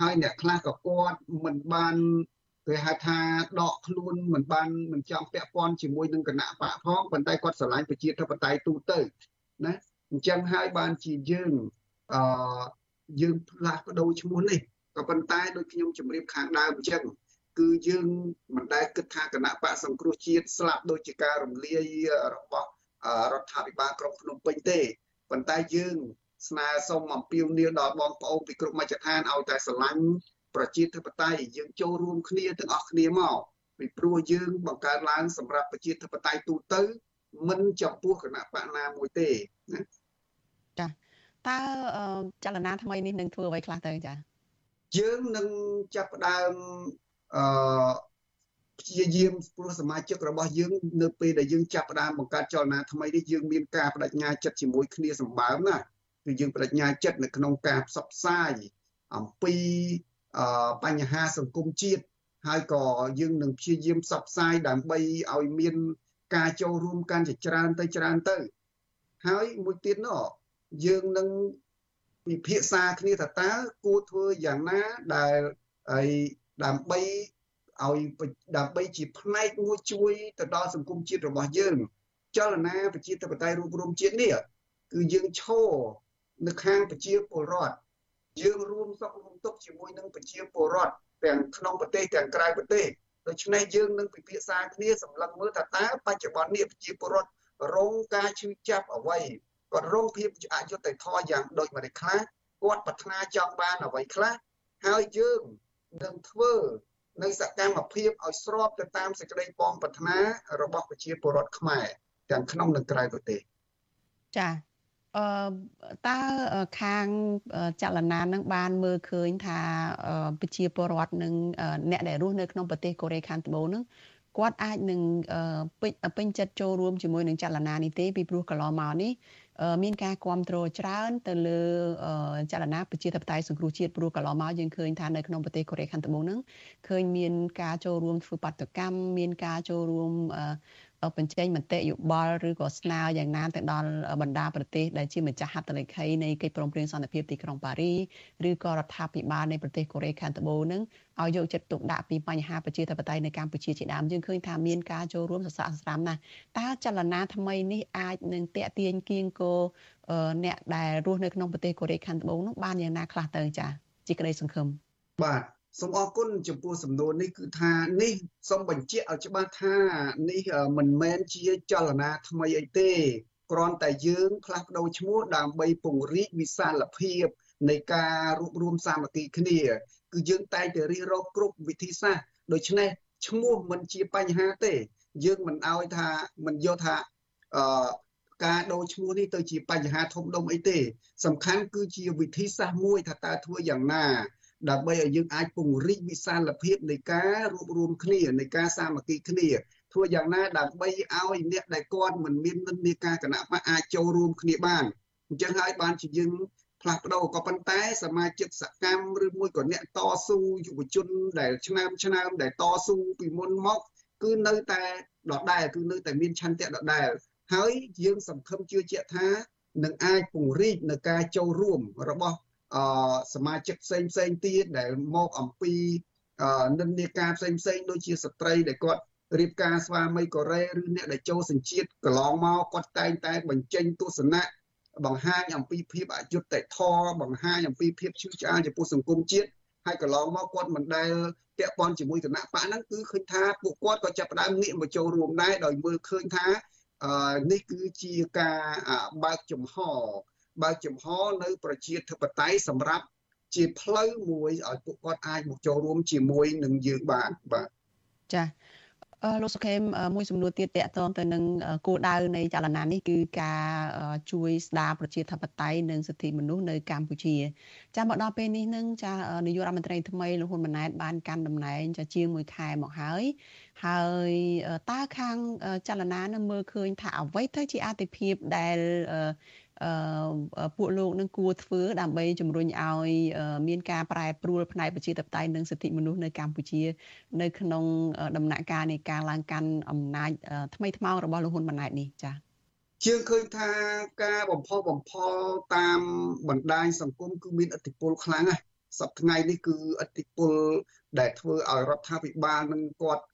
ហើយអ្នកខ្លះក៏គាត់មិនបានគេហៅថាដកខ្លួនមិនបានមិនចង់ពាក់ព័ន្ធជាមួយនឹងគណៈបកផងប៉ុន្តែគាត់ស្រឡាញ់ប្រជាធិបតេយ្យទូទៅណាអញ្ចឹងហើយបានជាយើងអឺយើងផ្លាស់ប្ដូរឈ្មោះនេះក៏ប៉ុន្តែដូចខ្ញុំជម្រាបខាងដើមអញ្ចឹងគឺយើងមិនដែលគិតថាគណៈបកសង្គ្រោះជាតិស្លាប់ដោយជាការរំលាយរបស់រដ្ឋាភិបាលក្រុងភ្នំពេញទេប៉ុន្តែយើង ស្នើសុំអំពាវនាវដល់បងប្អូនពីគ្រប់មជ្ឈដ្ឋានឲ្យតែស្រឡាញ់ប្រជាធិបតេយ្យយើងចូលរួមគ្នាទាំងអស់គ្នាមកពីព្រោះយើងបង្កើតឡើងសម្រាប់ប្រជាធិបតេយ្យទូទៅ មិនចំពោះគណៈបកណាមួយទេណាចាតើចលនាថ្មីនេះនឹងធ្វើអ្វីខ្លះទៅចាយើងនឹងចាប់ផ្ដើមអឺព្យាយាមព្រោះសមាជិករបស់យើងនៅពេលដែលយើងចាប់ផ្ដើមបង្កើតចលនាថ្មីនេះយើងមានការបដិញ្ញាចិត្តជាមួយគ្នាសម្បើមណា គឺយើងបដិញ្ញាចិត្តនៅក្នុងការផ្សព្វផ្សាយអំពីបញ្ហាសង្គមជាតិហើយក៏យើងនឹងព្យាយាមផ្សព្វផ្សាយដើម្បីឲ្យមានការចូលរួមកាន់តែច្រើនទៅច្រើនទៅ ហើយមួយទៀតនោះយើងនឹងពិភាក្សាគ្នាថាតើគួរធ្វើយ៉ាងណាដែលឲ្យដើម្បីឲ្យដើម្បីជាផ្នែកមួយជួយទៅដល់សង្គមជាតិរបស់យើង ចលនាប្រជាធិបតេយ្យរួមរំជាតិនេះគឺយើងឈរ នៅខាងប្រជាពលរដ្ឋយើងរួមសុខរួមទុក្ខជាមួយនឹងប្រជាពលរដ្ឋទាំងក្នុងប្រទេសទាំងក្រៅប្រទេសដូច្នេះយើងនឹងពិភាក្សាគ្នាសម្លឹងមើលថាតើបច្ចុប្បន្ននេះប្រជាពលរដ្ឋរងការឈឺចាប់អ្វីគាត់រងភាពអយុត្តិធម៌យ៉ាងដូចម្តេចខ្លះគាត់ប្រាថ្នាចង់បានអ្វីខ្លះហើយយើងនឹងធ្វើនៅសកម្មភាពឲ្យស្របទៅតាមសេចក្តីបងប្រាថ្នារបស់ប្រជាពលរដ្ឋខ្មែរទាំងក្នុងនិងក្រៅប្រទេសចាអឺ តើខាងចលនានឹងបានមើលឃើញថាប្រជាពលរដ្ឋនឹងអ្នកដែលរស់នៅក្នុងប្រទេសកូរ៉េខាងត្បូងនឹងគាត់អាចនឹងពេញចិត្តចូលរួមជាមួយនឹងចលនានេះទេពីព្រោះកន្លងមកនេះមានការគ្រប់គ្រងច្រើនទៅលើចលនាប្រជាធិបតេយ្យសង្គ្រោះជាតិព្រោះកន្លងមកយើងឃើញថានៅក្នុងប្រទេសកូរ៉េខាងត្បូងហ្នឹងឃើញមានការចូលរួមធ្វើបាតកម្មមានការចូលរួម បញ្ចេញមតិយោបល់ឬក៏ស្នើយ៉ាងណាទៅដល់បណ្ដាប្រទេសដែលជាម្ចាស់ហត្ថលេខីនៃកិច្ចព្រមព្រៀងសន្តិភាពទីក្រុងប៉ារីឬក៏រដ្ឋាភិបាលនៃប្រទេសកូរ៉េខាងត្បូងនឹងឲ្យយកចិត្តទុកដាក់ពីបញ្ហាប្រជាធិបតេយ្យនៅកម្ពុជាជាដើមយើងឃើញថាមានការចូលរួមសស័កសស្រាមណាស់តើចលនាថ្មីនេះអាចនឹងតេទៀងគៀងគោអ្នកដែលរស់នៅក្នុងប្រទេសកូរ៉េខាងត្បូងនោះបានយ៉ាងណាខ្លះទៅចាជាក្តីសង្ឃឹមបាទ សូមអរគុណចំពោះសំណួរនេះគឺថានេះសូមបញ្ជាក់ឲ្យច្បាស់ថានេះមិនមែនជាចលនាថ្មីអីទេគ្រាន់តែយើងផ្លាស់ប្ដូរឈ្មោះដើម្បីពង្រីកវិសាលភាពនៃការរួបរวมសាមគ្គីគ្នា គឺយើងតែងតែរិះរកគ្រប់វិធីសាស្ត្រដូច្នេះឈ្មោះមិនជាបញ្ហាទេ យើងមិនឲ្យថាមិនយកថាអឺការដូរឈ្មោះនេះទៅជាបញ្ហាធំដុំអីទេ សំខាន់គឺជាវិធីសាស្ត្រមួយថាតើធ្វើយ៉ាងណា ដើម្បីឲ្យយើងអាចពង្រីកវិសាលភាពនៃការរួបរวมគ្នានៃការសាមគ្គីគ្នាធ្វើយ៉ាងណាដើម្បីឲ្យអ្នកដែលគាត់មិនមាននិន្នាការគណៈបកអាចចូលរួមគ្នាបានអញ្ចឹងហើយបានជាយើងផ្លាស់ប្ដូរក៏ប៉ុន្តែសមាជិកសកម្មឬមួយក៏អ្នកតស៊ូយុវជនដែលឆ្នាំឆ្នាំដែលតស៊ូពីមុនមកគឺនៅតែដដែលគឺនៅតែមានឆន្ទៈដដែលហើយយើងសង្ឃឹមជឿជាក់ថានឹងអាចពង្រីកនៅការចូលរួមរបស់ អសមាជិកផ្សេងផ្សេងទៀតដែលមកអំពីនិន្នាការផ្សេងផ្សេងដូចជាស្ត្រីដែលគាត់រៀបការស្វាមីកូរ៉េឬអ្នកដែលចូលសញ្ជាតិកន្លងមកគាត់តែងតែបញ្ចេញទស្សនៈបង្ហាញអំពីភាពអយុត្តិធម៌បង្ហាញអំពីភាពឈឺឆ្អាលចំពោះសង្គមជាតិហើយកន្លងមកគាត់មិនដែលពាក់ព័ន្ធជាមួយគណៈបកហ្នឹងគឺឃើញថាពួកគាត់ក៏ចាប់ផ្ដើមងាកមកចូលរួមដែរដោយមើលឃើញថានេះគឺជាការបើកចំហ បើកចំហនៅ ប្រជាធិបតេយ្យសម្រាប់ជាផ្លូវមួយឲ្យពួកគាត់អាចមកចូលរួមជាមួយនឹងយើងបានបាទចា៎លោកសុខេមមួយសំណួរទៀតតកតងទៅនឹងគោលដៅនៃចលនានេះគឺការជួយស្ដារប្រជាធិបតេយ្យនិងសិទ្ធិមនុស្សនៅកម្ពុជាចាមកដល់ពេលនេះនឹងចានាយករដ្ឋមន្ត្រីថ្មីលោកហ៊ុនម៉ាណែតបានកាន់តំណែងចាជាង1ខែមកហើយហើយតើខាងចលនានឹងមើលឃើញថាអ្វីទៅជាអតិភិបដែលអឺ ពួកលោកនឹងគួរធ្វើដើម្បីជំរុញឲ្យមានការប្រែប្រួលផ្នែកប្រជាធិបតេយ្យនិងសិទ្ធិមនុស្សនៅកម្ពុជា នៅក្នុងដំណាក់កាលនៃការឡើងកាន់អំណាចថ្មីថ្មោងរបស់លោកហ៊ុនម៉ាណែតនេះចា៎ជឿឃើញថាការបំផុសបំផុលតាមបណ្ដាញសង្គមគឺមានឥទ្ធិពលខ្លាំងណាស់សប្តាហ៍ថ្ងៃនេះគឺឥទ្ធិពលដែលធ្វើឲ្យរដ្ឋាភិបាលនឹងគាត់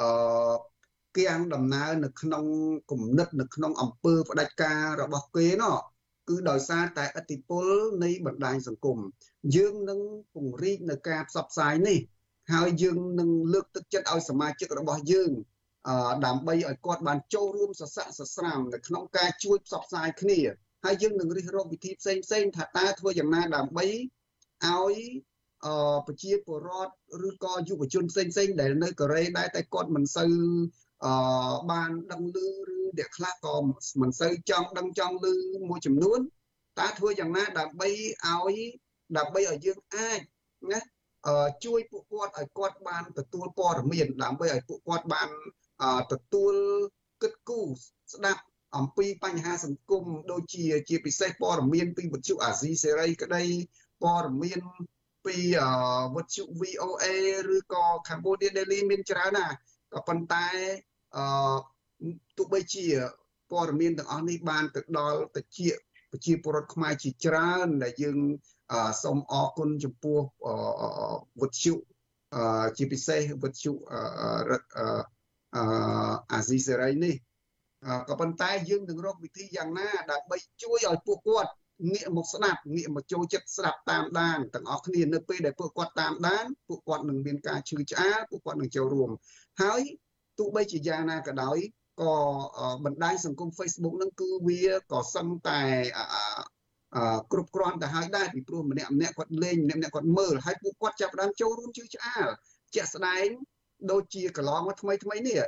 អឺ គៀងដំណើរនៅក្នុងគំនិតនៅក្នុងអង្គើផ្ដាច់ការរបស់គេណោះគឺដោយសារតែឥទ្ធិពលនៃបណ្ដាញសង្គមយើងនឹងពង្រីកនៅការផ្សព្វផ្សាយនេះ ហើយយើងនឹងលើកទឹកចិត្តឲ្យសមាជិករបស់យើងដើម្បីឲ្យគាត់បានចូលរួមសស័កសស្រាមនៅក្នុងការជួយផ្សព្វផ្សាយគ្នាហើយយើងនឹងរិះរកវិធីផ្សេងផ្សេងថាតើធ្វើយ៉ាងណាដើម្បីឲ្យអប្រជាពលរដ្ឋឬក៏យុវជនផ្សេងផ្សេងដែលនៅកូរ៉េដែរតែគាត់មិនសូវ អឺបានដឹងឮឬអ្នកខ្លះក៏មិនសូវចង់ដឹងចង់ឮមួយចំនួនតើធ្វើយ៉ាងណាដើម្បីឲ្យដើម្បីឲ្យយើងអាចណាអឺជួយពួកគាត់ឲ្យគាត់បានទទួលព័ត៌មានដើម្បីឲ្យពួកគាត់បានទទួលគិតគូរស្ដាប់អំពីបញ្ហាសង្គមដូចជាជាពិសេសព័ត៌មានពីវិទ្យុអាស៊ីសេរីក្តីព័ត៌មានពីវិទ្យុ VOA ឬក៏ Cambodia Daily មានច្រើនណាក៏ប៉ុន្តែ អឺទោះបីជាព័ត៌មានទាំងអស់នេះបានទៅដល់តិចប្រជាពលរដ្ឋខ្មែរជាច្រើនដែលយើងសូមអរគុណចំពោះវិទ្យុជាពិសេសវិទ្យុអាស៊ីសេរីនេះក៏ប៉ុន្តែយើងនឹងរកវិធីយ៉ាងណាដើម្បីជួយឲ្យពួកគាត់ងាកមកស្ដាប់ងាកមកចូលចិត្តស្ដាប់តាមដានទាំងអស់គ្នានៅពេលដែលពួកគាត់តាមដានពួកគាត់នឹងមានការឈឺឆ្អាលពួកគាត់នឹងចូលរួមហើយ ទោះបីជាយ៉ាងណាក៏ដោយក៏បណ្ដាញសង្គម Facebook ហ្នឹងគឺវាក៏សឹងតែគ្រប់គ្រាន់ទៅហើយដែរពីព្រោះម្នាក់ម្នាក់គាត់លេងម្នាក់ម្នាក់គាត់មើលហើយពួកគាត់ចាប់ផ្ដើមចូលរួមជឿឆ្អាលជាក់ស្ដែងដូចជាកន្លងមកថ្មីថ្មីនេះ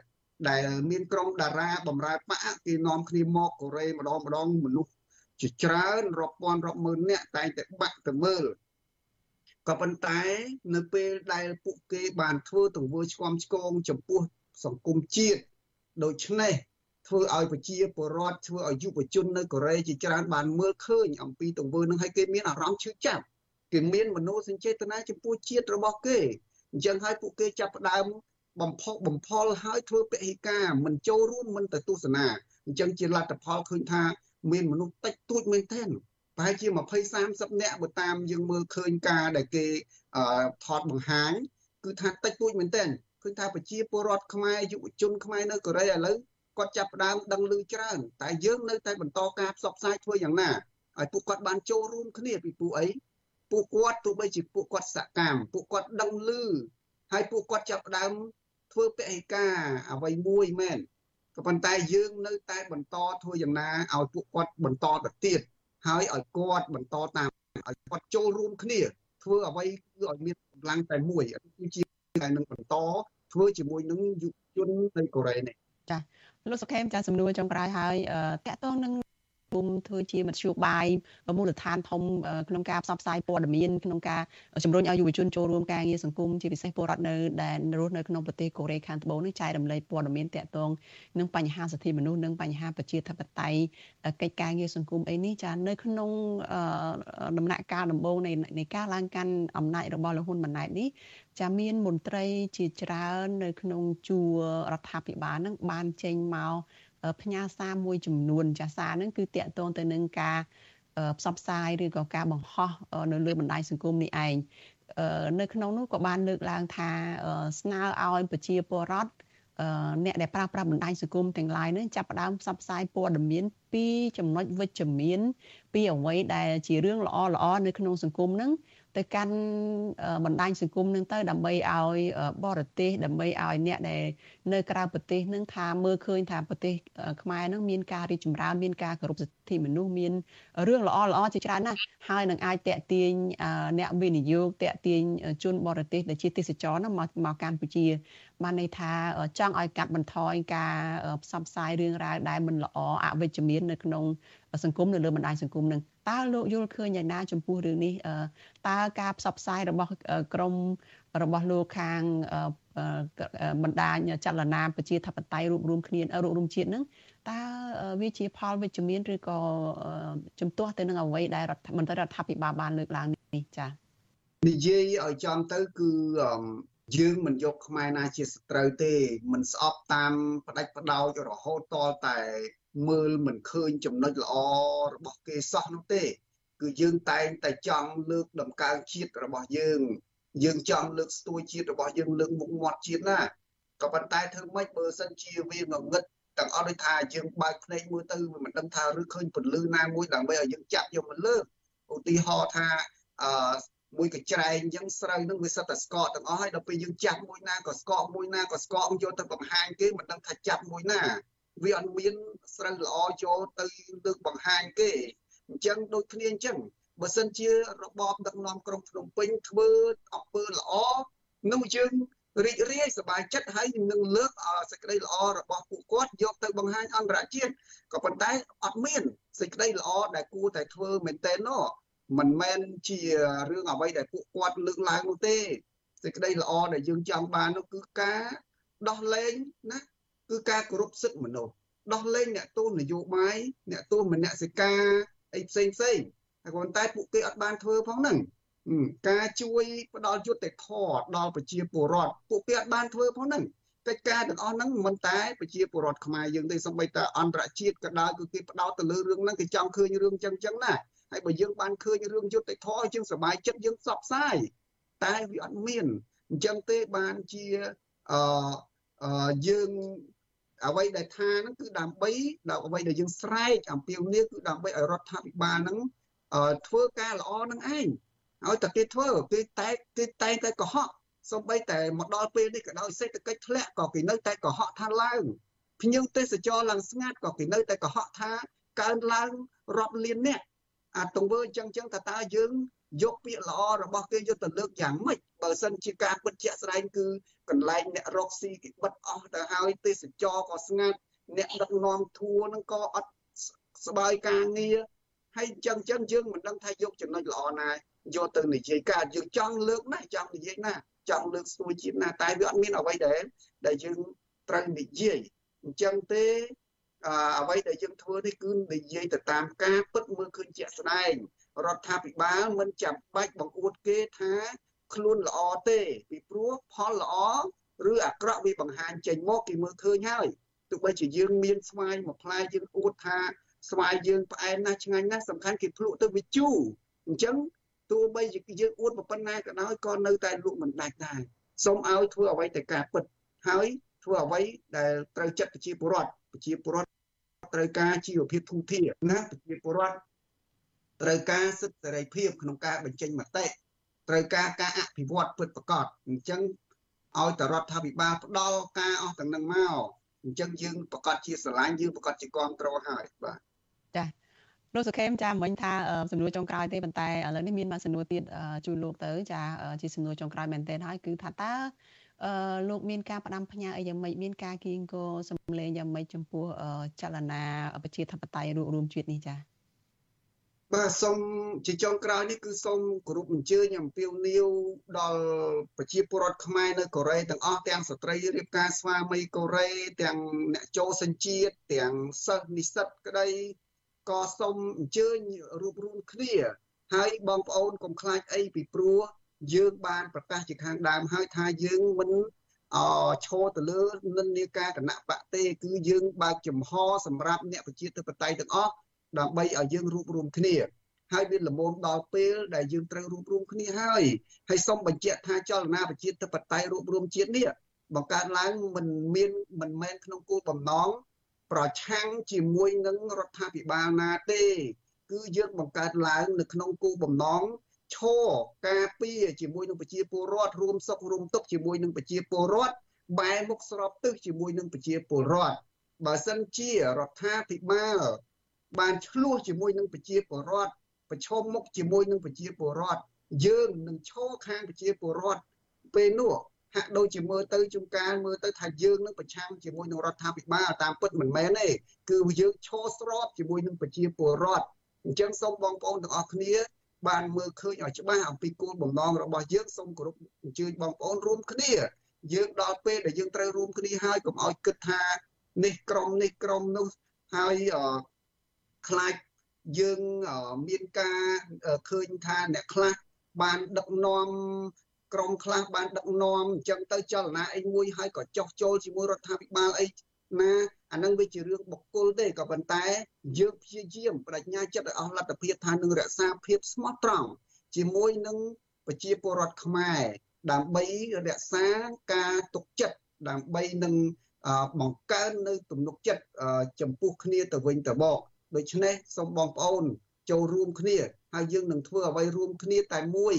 ដែលមានក្រុមតារាបំរើបកគេនាំគ្នាមកកូរ៉េម្ដងម្ដងមនុស្សជាច្រើនរាប់ពាន់រាប់ម៉ឺននាក់តែងតែបាក់ទៅមើលក៏ប៉ុន្តែនៅពេលដែលពួកគេបានធ្វើទង្វើឆ្គាំឆ្គងចំពោះ សង្គមជាតិដូច្នេះធ្វើឲ្យប្រជាពលរដ្ឋធ្វើឲ្យយុវជននៅកូរ៉េជាច្រើនបានមើលឃើញអំពីទង្វើនឹងហើយគេមានអារម្មណ៍ឈឺចាប់គេមានមនោសញ្ចេតនាចំពោះជាតិរបស់គេអញ្ចឹងហើយពួកគេចាប់ផ្ដើមបំផុសបំផុលហើយធ្វើពហិការមិនចូលរួមមិនទៅទស្សនាអញ្ចឹងជាលទ្ធផលឃើញថាមានមនុស្សតិចតួចមែនទែនប្រហែលជា20 30នាក់បើតាមយើងមើលឃើញការដែលគេថតបង្ហាញគឺថាតិចតួចមែនទែន ឃើញថាប្រជាពលរដ្ឋខ្មែរយុវជនខ្មែរនៅកូរ៉េឥឡូវគាត់ចាប់ផ្ដើមដឹងឮច្រើន តែយើងនៅតែបន្តការផ្សព្វផ្សាយធ្វើយ៉ាងណាឲ្យពួកគាត់បានចូលរួមគ្នាពីពួកអីពួកគាត់ទោះបីជាពួកគាត់សកម្មពួកគាត់ដឹងឮហើយពួកគាត់ចាប់ផ្ដើមធ្វើពហិការអ្វីមួយមែនក៏ប៉ុន្តែយើងនៅតែបន្តធ្វើយ៉ាងណាឲ្យពួកគាត់បន្តទៅទៀតហើយឲ្យគាត់បន្តតាមឲ្យគាត់ចូលរួមគ្នាធ្វើអ្វីគឺឲ្យមានកម្លាំងតែមួយគឺជា តែនឹងបន្តធ្វើជាមួយនឹងយុវជននៅកូរ៉េនេះចាលោកសុខេមចាសំណួរចុងក្រោយហើយតកតងនឹងង្គមធ្វើជាមធ្យោបាយមូលដ្ឋានធំក្នុងការផ្សព្វផ្សាយព័ត៌មានក្នុងការជំរុញឲ្យយុវជនចូលរួមការងារសង្គមជាពិសេសពលរដ្ឋនៅដែលរស់នៅក្នុងប្រទេសកូរ៉េខាងត្បូងនេះចែករំលែកព័ត៌មានតាក់ទងនឹងបញ្ហាសិទ្ធិមនុស្សនិងបញ្ហាប្រជាធិបតេយ្យកិច្ចការងារសង្គមអីនេះចានៅក្នុងដំណាក់កាលដំបូងនៃនៃការឡើងកាន់អំណាចរបស់លោកហ៊ុនម៉ាណែតនេះចាមានមន្ត្រីជាច្រើននៅក្នុងជួររដ្ឋាភិបាលនឹងបានចេញមក ផ្ញើសារមួយចំនួនចាសារហ្នឹងគឺតាក់ទងទៅនឹងការផ្សព្វផ្សាយឬក៏ការបង្ហោះនៅលើបណ្ដាញសង្គមនេះឯងនៅក្នុងនោះក៏បានលើកឡើងថាស្នើឲ្យប្រជាពលរដ្ឋអ្នកដែលប្រើប្រាស់បណ្ដាញសង្គមទាំង lain នឹងចាប់ផ្ដើមផ្សព្វផ្សាយព័ត៌មានពីចំណុចវិជ្ជមាន ពីអ្វីដែលជារឿងល្អល្អនៅក្នុងសង្គមហ្នឹង ទៅកាន់បណ្ដាញសង្គមនឹងទៅដើម្បីឲ្យបរទេសដើម្បីឲ្យអ្នកដែលនៅក្រៅប្រទេសនឹងថាមើលឃើញថាប្រទេសខ្មែរនឹងមានការរីកចម្រើនមានការគោរពសិទ្ធិមនុស្សមានរឿងល្អល្អជាច្រើនណាស់ហើយនឹងអាចតេទៀងអ្នកវិនិយោគតេទៀងជនបរទេសដែលជាទេសចរណាមកមកកម្ពុជាបានន័យថាចង់ឲ្យកាត់បន្ថយការផ្សព្វផ្សាយរឿងរ៉ាវដែលមិនល្អអវិជ្ជមាននៅក្នុង សង្គមនៅលើបណ្ដាញសង្គមនឹងតើលោកយល់ឃើញយ៉ាងណាចំពោះរឿងនេះតើការផ្សព្វផ្សាយរបស់ក្រមរបស់លោកខាងបណ្ដាញចលនាប្រជាធិបតេយ្យរួមរួមគ្នារួមរួមជាតិនឹងតើវាជាផលវិជ្ជមានឬក៏ជំទាស់ទៅនឹងអ្វីដែលរដ្ឋមន្ត្រីរដ្ឋាភិបាលបានលើកឡើងនេះចា៎និយាយឲ្យចំទៅគឺយើងមិនយកខ្មែរណាជាសត្រូវទេមិនស្អប់តាមផ្ដាច់ផ្ដោចរហូតតតែ មើលមិនឃើញចំណុចល្អរបស់គេសោះនោះទេ គឺយើងតែងតែចង់លើកដំកើងជាតិរបស់យើង យើងចង់លើកស្ទួយជាតិរបស់យើងលើកមុខមាត់ជាតិណាក៏ប៉ុន្តែធ្វើម៉េចបើសិនជាវាងងឹតទាំងអស់ដូចថាយើងបើកភ្នែកមើលទៅវាមិនដឹងថាឬឃើញពន្លឺណាមួយដើម្បីឲ្យយើងចាប់យកមកលើកឧទាហរណ៍ថាអឺមួយកញ្ច្រែងអញ្ចឹងស្រូវនឹងវាសិតតែស្កកទាំងអស់ហើយដល់ពេលយើងចាប់មួយណាក៏ស្កកមួយណាក៏ស្កកយកទៅបង្ហាញគេមិនដឹងថាចាប់មួយណា វាអត់មានស្រូវល្អចូលទៅលើកបង្ហាញគេអញ្ចឹងដូចគ្នាអញ្ចឹងបើសិនជារបបដឹកនាំក្រុងភ្នំពេញធ្វើអំពើល្អនោះយើងរីករាយសប្បាយចិត្តហើយនឹងលើកសេចក្តីល្អរបស់ពួកគាត់យកទៅបង្ហាញអន្តរជាតិក៏ប៉ុន្តែអត់មានសេចក្តីល្អដែលគួរតែធ្វើមែនទែននោះមិនមែនជារឿងអ្វីដែលពួកគាត់លើកឡើងនោះទេសេចក្តីល្អដែលយើងចង់បាននោះគឺការដោះលែងណា គឺការគោរពសិទ្ធិមនុស្សដោះលែងអ្នកទោសនយោបាយអ្នកទោសមនសិការអីផ្សេងផ្សេងតែប៉ុន្តែពួកគេអត់បានធ្វើផងហ្នឹងការជួយផ្ដល់យុត្តិធម៌ដល់ប្រជាពលរដ្ឋពួកគេអត់បានធ្វើផងហ្នឹងកិច្ចការទាំងអស់ហ្នឹងមិនតែប្រជាពលរដ្ឋខ្មែរយើងទេសូម្បីតែអន្តរជាតិក៏ដោយគឺគេផ្ដោតទៅលើរឿងហ្នឹងគេចង់ឃើញរឿងចឹងចឹងណាហើយបើយើងបានឃើញរឿងយុត្តិធម៌យើងសប្បាយចិត្តយើងផ្សព្វផ្សាយតែវាអត់មានអញ្ចឹងទេបានជាអឺយើង អ្វីដែលថាហ្នឹងគឺដើម្បីដល់អ្វីដែលយើងស្រែកអំពាវនាវគឺដើម្បីឲ្យរដ្ឋាភិបាលហ្នឹងធ្វើការល្អនឹងឯងឲ្យតែគេធ្វើគេតែគេតែងតែកុហកសូម្បីតែមកដល់ពេលនេះក៏ដោយសេដ្ឋកិច្ចធ្លាក់ក៏គេនៅតែកុហកថាឡើងភ្ញៀវទេសចរឡើងស្ងាត់ក៏គេនៅតែកុហកថាកើនឡើងរាប់លាននាក់អាទង្វើអញ្ចឹងអញ្ចឹងតើតើយើង យកពាក្យល្អរបស់គេយកទៅលើកយ៉ាងម៉េចបើសិនជាការពិតជាក់ស្ដែងគឺកន្លែងអ្នករកស៊ីគេបិទអស់ទៅហើយទេសចរក៏ស្ងាត់អ្នកដឹកនាំធួនឹងក៏អត់ស្បើយការងារហើយអញ្ចឹងអញ្ចឹងយើងមិនដឹងថាយកចំណុចល្អណាយកទៅនិយាយការយើងចង់លើកណាចង់និយាយណាចង់លើកស្ទួយជាតិណាតែវាអត់មានអ្វីដែលដែលយើងត្រូវនិយាយអញ្ចឹងទេអ្វីដែលយើងធ្វើនេះគឺនិយាយទៅតាមការពិតមើលឃើញជាក់ស្ដែង រដ្ឋាភិបាលមិនចាំបាច់បង្អួតគេថាខ្លួនល្អទេពីព្រោះផលល្អឬអាក្រក់វាបង្ហាញចេញមកគេមើលឃើញហើយទោះបីជាយើងមានស្វាយមួយផ្លែយើងអួតថាស្វាយយើងផ្អែមណាស់ឆ្ងាញ់ណាស់សំខាន់គេភ្លក់ទៅវាជូរអញ្ចឹងទោះបីជាយើងអួតប៉ុណ្ណាក៏ដោយក៏នៅតែលក់មិនដាច់ដែរសូមឲ្យធ្វើអ្វីតែការពិតហើយធ្វើអ្វីដែលត្រូវចិត្តប្រជាពលរដ្ឋប្រជាពលរដ្ឋត្រូវការជីវភាពធូរធារណាប្រជាពលរដ្ឋ ត្រូវការសិទ្ធិសេរីភាពក្នុងការបញ្ចេញមតិត្រូវការការអភិវឌ្ឍពិតប្រាកដអញ្ចឹងឲ្យតរដ្ឋាភិបាលផ្ដល់ការអស់ទាំងនឹងមកអញ្ចឹងយើងប្រកាសជាស្រឡាញ់យើងប្រកាសជាគ្រប់គ្រងហើយបាទចាលោកសុខេមចាមិញថាសំណួរចុងក្រោយទេប៉ុន្តែឥឡូវនេះមានមកសំណួរទៀតជូនលោកទៅចាជាសំណួរចុងក្រោយមែនទែនហើយគឺថាតើអឺលោកមានការផ្ដាំផ្ញើអីយ៉ាងម៉េចមានការគៀងគរសម្លេងយ៉ាងម៉េចចំពោះចលនាប្រជាធិបតេយ្យរួមរួមជាតិនេះចា៎ បាទសូមជាចុងក្រោយនេះគឺសូមគោរពអញ្ជើញអំពាវនាវដល់ប្រជាពលរដ្ឋខ្មែរនៅកូរ៉េទាំងអស់ទាំងស្ត្រីរៀបការស្វាមីកូរ៉េទាំងអ្នកចូលសញ្ជាតិទាំងសិស្សនិស្សិតក្តីក៏សូមអញ្ជើញរួបរวมគ្នា ហើយបងប្អូនកុំខ្លាចអីពីព្រោះយើងបានប្រកាសជាខាងដើមហើយថាយើងមិនអឈរទៅលើនិន្នាការគណៈបកទេគឺយើងបើកចំហសម្រាប់អ្នកប្រជាធិបតេយ្យទាំងអស់ ដើម្បីឲ្យយើងរួបរวมគ្នាហើយវាល្មមដល់ពេលដែលយើងត្រូវរួបរวมគ្នាហើយហើយសូមបញ្ជាក់ថាចលនាប្រជាធិបតេយ្យរួបរวมជាតិនេះបង្កើតឡើងមិនមានមិនមែនក្នុងគោលបំណងប្រឆាំងជាមួយនឹងរដ្ឋាភិបាលណាទេ គឺយើងបង្កើតឡើងនៅក្នុងគោលបំណងឈរការពារជាមួយនឹងប្រជាពលរដ្ឋរួមសុខរួមទុក្ខជាមួយនឹងប្រជាពលរដ្ឋបែរមុខស្របទិសជាមួយនឹងប្រជាពលរដ្ឋបើសិនជារដ្ឋាភិបាល បានឆ្លោះជាមួយនឹងប្រជាពលរដ្ឋប្រឈមមុខជាមួយនឹងប្រជាពលរដ្ឋយើងនឹងឈរខាងប្រជាពលរដ្ឋពេលនោះហាក់ដូចជាមើលទៅជំការមើលទៅថាយើងនឹងប្រឆាំងជាមួយនឹងរដ្ឋាភិបាលតាមពិតមិនមែនទេគឺយើងឈរស្របជាមួយនឹងប្រជាពលរដ្ឋអញ្ចឹងសូមបងប្អូនទាំងអស់គ្នាបានមើលឃើញឲ្យច្បាស់អំពីគោលបំណងរបស់យើងសូមគោរពអញ្ជើញបងប្អូនរួមគ្នាយើងដល់ពេលដែលយើងត្រូវរួមគ្នាហើយកុំឲ្យគិតថានេះក្រុមនេះក្រុមនោះហើយ ខ្លាចយើងមានការឃើញថាអ្នកខ្លះបានដឹកនាំក្រុមខ្លះបានដឹកនាំអញ្ចឹងទៅចលនាអីមួយហើយក៏ចោះចូលជាមួយរដ្ឋាភិបាលអីណាអានឹងវាជារឿងបុគ្គលទេក៏ប៉ុន្តែយើងព្យាយាមបដិញ្ញាចិត្តឲ្យអស់លទ្ធភាពថានឹងរក្សាភាពស្មោះត្រង់ជាមួយនឹងប្រជាពលរដ្ឋខ្មែរដើម្បីរក្សាការទុកចិត្តដើម្បីនឹងបង្កើននៅទំនុកចិត្តចំពោះគ្នាទៅវិញទៅមក ដូច្នេះសូមបងប្អូន ចូលរួមគ្នាហើយយើងនឹងធ្វើអ្វីរួមគ្នាតែមួយ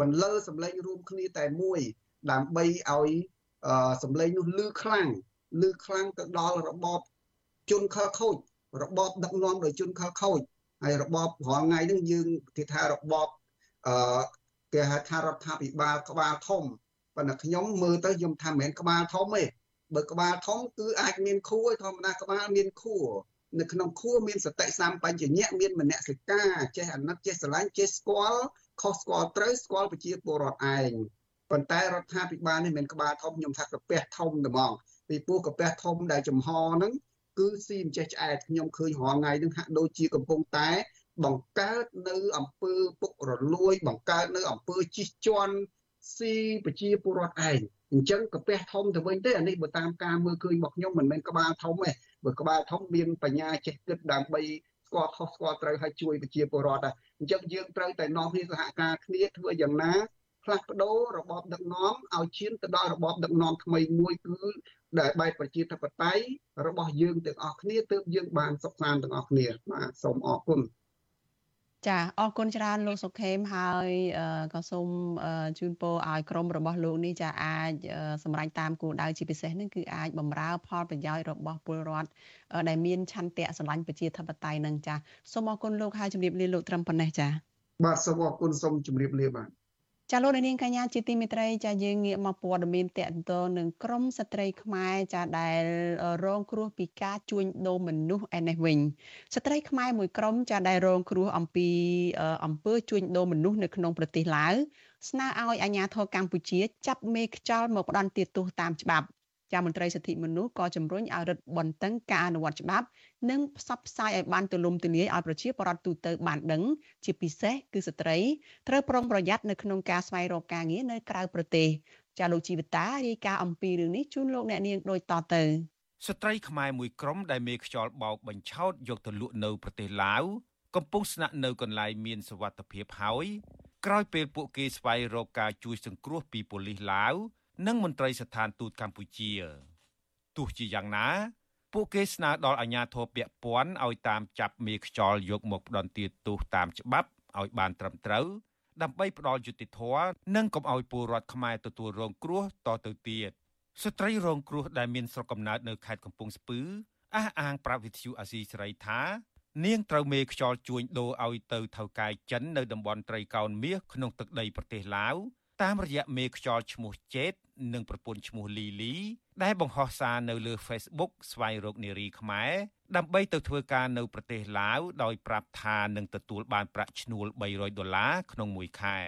បន្លឺសម្លេងរួមគ្នាតែមួយដើម្បីឲ្យសម្លេងនោះលឺខ្លាំងលឺខ្លាំងទៅដល់របបជនខលខូចរបបដឹកនាំដោយជនខលខូចហើយរបបរាល់ថ្ងៃនេះយើងគេថារបបអឺគេហៅថារដ្ឋាភិបាលក្បាលធំប៉ុន្តែខ្ញុំមើលទៅខ្ញុំថាមិនមែនក្បាលធំទេបើក្បាលធំគឺអាចមានខួរធម្មតាក្បាលមានខួរ នៅក្នុងខួរមានសតិសម្បញ្ញៈមានមនសិការចេះអាណិតចេះស្រឡាញ់ចេះស្គាល់ខុសស្គាល់ត្រូវស្គាល់ប្រជាពលរដ្ឋឯងប៉ុន្តែរដ្ឋាភិបាលនេះមិនក្បាលធំខ្ញុំថាកាពះធំតែហ្មងពីព្រោះកាពះធំដែលចំហហ្នឹងគឺស៊ីមិនចេះឆ្អែតខ្ញុំឃើញរាល់ថ្ងៃហ្នឹងហាក់ដូចជាកំពុងតែបង្កើតនៅអំពើពុករលួយ បង្កើតនៅអំពើជិះជាន់ស៊ីប្រជាពលរដ្ឋឯង អញ្ចឹងកាពះធំទៅវិញទេអានេះបើតាមការមើលឃើញរបស់ខ្ញុំមិនមែនក្បាលធំទេបើក្បាលធំមានបញ្ញាចេះគិតដើម្បីស្គាល់ខុសស្គាល់ត្រូវឲ្យជួយប្រជាពលរដ្ឋដែរអញ្ចឹងយើងត្រូវតែនាំគ្នាសហការគ្នាធ្វើយ៉ាងណាផ្លាស់ប្ដូររបបដឹកនាំឲ្យឈានទៅដល់របបដឹកនាំថ្មីមួយគឺដែលបែបប្រជាធិបតេយ្យរបស់យើងទាំងអស់គ្នាទើបយើងបានសុខសាន្តទាំងអស់គ្នាបាទសូមអរគុណ ចាអរគុណច្រើនលោកសុខេមហើយក៏សូមជូនពរឲ្យក្រុមរបស់លោកនេះចាអាចសម្រេចតាមគោលដៅជាពិសេសនឹងគឺអាចបំរើផលប្រយោជន៍របស់ពលរដ្ឋដែលមានឆន្ទៈស្រឡាញ់ប្រជាធិបតេយ្យនឹងចាសូមអរគុណលោកហើយជម្រាបលាលោកត្រឹមប៉ុណ្ណេះចាបាទសូមអរគុណសូមជម្រាបលាបាទ ចាលោកនាងកញ្ញាជាទីមេត្រីចាយើងងាកមកព័ត៌មានតកតងនឹងក្រមស្ត្រីខ្មែរចាដែលរងគ្រោះពីការជួញដូរមនុស្សឯនេះវិញស្ត្រីខ្មែរមួយក្រុមចាដែលរងគ្រោះអំពីអំពើជួញដូរមនុស្សនៅក្នុងប្រទេសឡាវស្នើឲ្យអាជ្ញាធរកម្ពុជាចាប់មេខ្យល់មកផ្ដន្ទាទោសតាមច្បាប់ ចាមន្ត្រីសិទ្ធិមនុស្សក៏ជំរុញឲ្យរដ្ឋបន្តឹងការអនុវត្តច្បាប់ និងផ្សព្វផ្សាយឲ្យបានទូលំទូលាយឲ្យប្រជាពលរដ្ឋទូទៅបានដឹង ជាពិសេសគឺស្ត្រីត្រូវប្រុងប្រយ័ត្ននៅក្នុងការស្វែងរកការងារនៅក្រៅប្រទេសចាលោកជីវិតារាយការណ៍អំពីរឿងនេះជូនលោកអ្នកនាងដូចតទៅស្ត្រីខ្មែរមួយក្រុមដែលមេខ្យល់បោកបញ្ឆោតយកទៅលក់នៅប្រទេសឡាវកំពុងស្នាក់នៅកន្លែងមានសុវត្ថិភាពហើយក្រោយពេលពួកគេស្វែងរកការជួយសង្គ្រោះពីប៉ូលីសឡាវ និងមន្ត្រីស្ថានទូតកម្ពុជាទោះជាយ៉ាងណា ពួកគេស្នើដល់អាជ្ញាធរពាក់ព័ន្ធឲ្យតាមចាប់មេខ្យល់យកមកផ្ដន្ទាទោសតាមច្បាប់ឲ្យបានត្រឹមត្រូវដើម្បីផ្ដល់យុត្តិធម៌និងកុំឲ្យពលរដ្ឋខ្មែរទទួលរងគ្រោះតទៅទៀតស្ត្រីរងគ្រោះដែលមានស្រុកកំណើតនៅខេត្តកំពង់ស្ពឺអះអាងប្រាប់វិទ្យុអាស៊ីសេរីថា នាងត្រូវមេខ្យល់ជួញដូរឲ្យទៅថៅកែចិននៅតំបន់ត្រីកោណមាសក្នុងទឹកដីប្រទេសឡាវតាមរយៈមេខ្យល់ឈ្មោះចេត និងប្រពន្ធឈ្មោះលីលី ដែលបង្ហោះសារនៅលើ Facebook ស្វែងរកនារីខ្មែរដើម្បីទៅធ្វើការនៅប្រទេសឡាវដោយប្រាប់ថានឹងទទួលបានប្រាក់ឈ្នួល300ដុល្លារក្នុងមួយខែ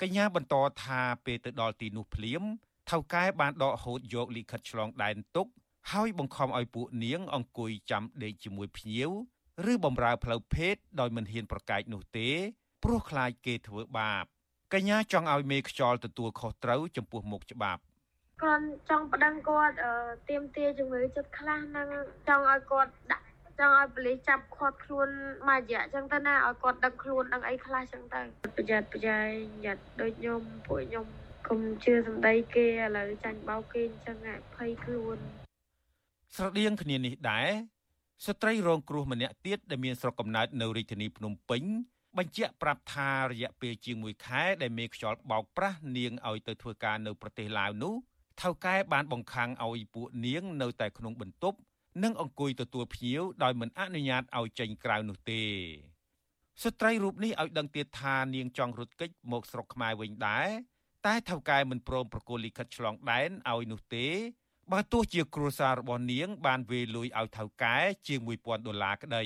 កញ្ញាបន្តថាពេលទៅដល់ទីនោះភ្លាមថៅកែបានដកហូតយកលិខិតឆ្លងដែនទុកហើយបង្ខំឲ្យពួកនាងអង្គុយចាំដេកជាមួយភ្ញៀវឬបំរើផ្លូវភេទដោយមិនហ៊ានប្រកែកនោះទេព្រោះខ្លាចគេធ្វើបាប កញ្ញាចង់ឲ្យមេខ្យល់ទទួលខុសត្រូវចំពោះមុខច្បាប់គាត់ចង់ប្តឹងគាត់ទៀមទាជំងឺចិត្តខ្លះនឹងចង់ឲ្យគាត់ដាក់ចង់ឲ្យប៉ូលីសចាប់ខាត់ខ្លួនមួយរយៈអញ្ចឹងទៅណាឲ្យគាត់ដឹងខ្លួនដឹងអីខ្លះអញ្ចឹងទៅប្រយ័ត្នប្រយែងយ៉ាត់ដូចខ្ញុំពួកខ្ញុំកុំជឿសម្ដីគេឥឡូវចាញ់បោកគេអញ្ចឹងភ័យខ្លួនស្រដៀងគ្នានេះដែរស្ត្រីរងគ្រោះម្នាក់ទៀតដែលមានស្រុកកំណើតនៅរាជធានីភ្នំពេញ បញ្ជាក់ប្រាប់ថារយៈពេលជាង1ខែដែលមេខ្យល់បោកប្រាស់នាងឲ្យទៅធ្វើការនៅប្រទេសឡាវនោះថៅកែបានបង្ខាំងឲ្យពួកនាងនៅតែក្នុងបន្ទប់និងអង្គុយទទួលភ្ញៀវដោយមិនអនុញ្ញាតឲ្យចេញក្រៅនោះទេស្ត្រីរូបនេះឲ្យដឹងទៀតថានាងចង់រត់គេចមកស្រុកខ្មែរវិញដែរតែថៅកែមិនព្រមប្រគល់លិខិតឆ្លងដែនឲ្យនោះទេបើទោះជាគ្រួសាររបស់នាងបានវេលុយឲ្យថៅកែជាង1000ដុល្លារក្តី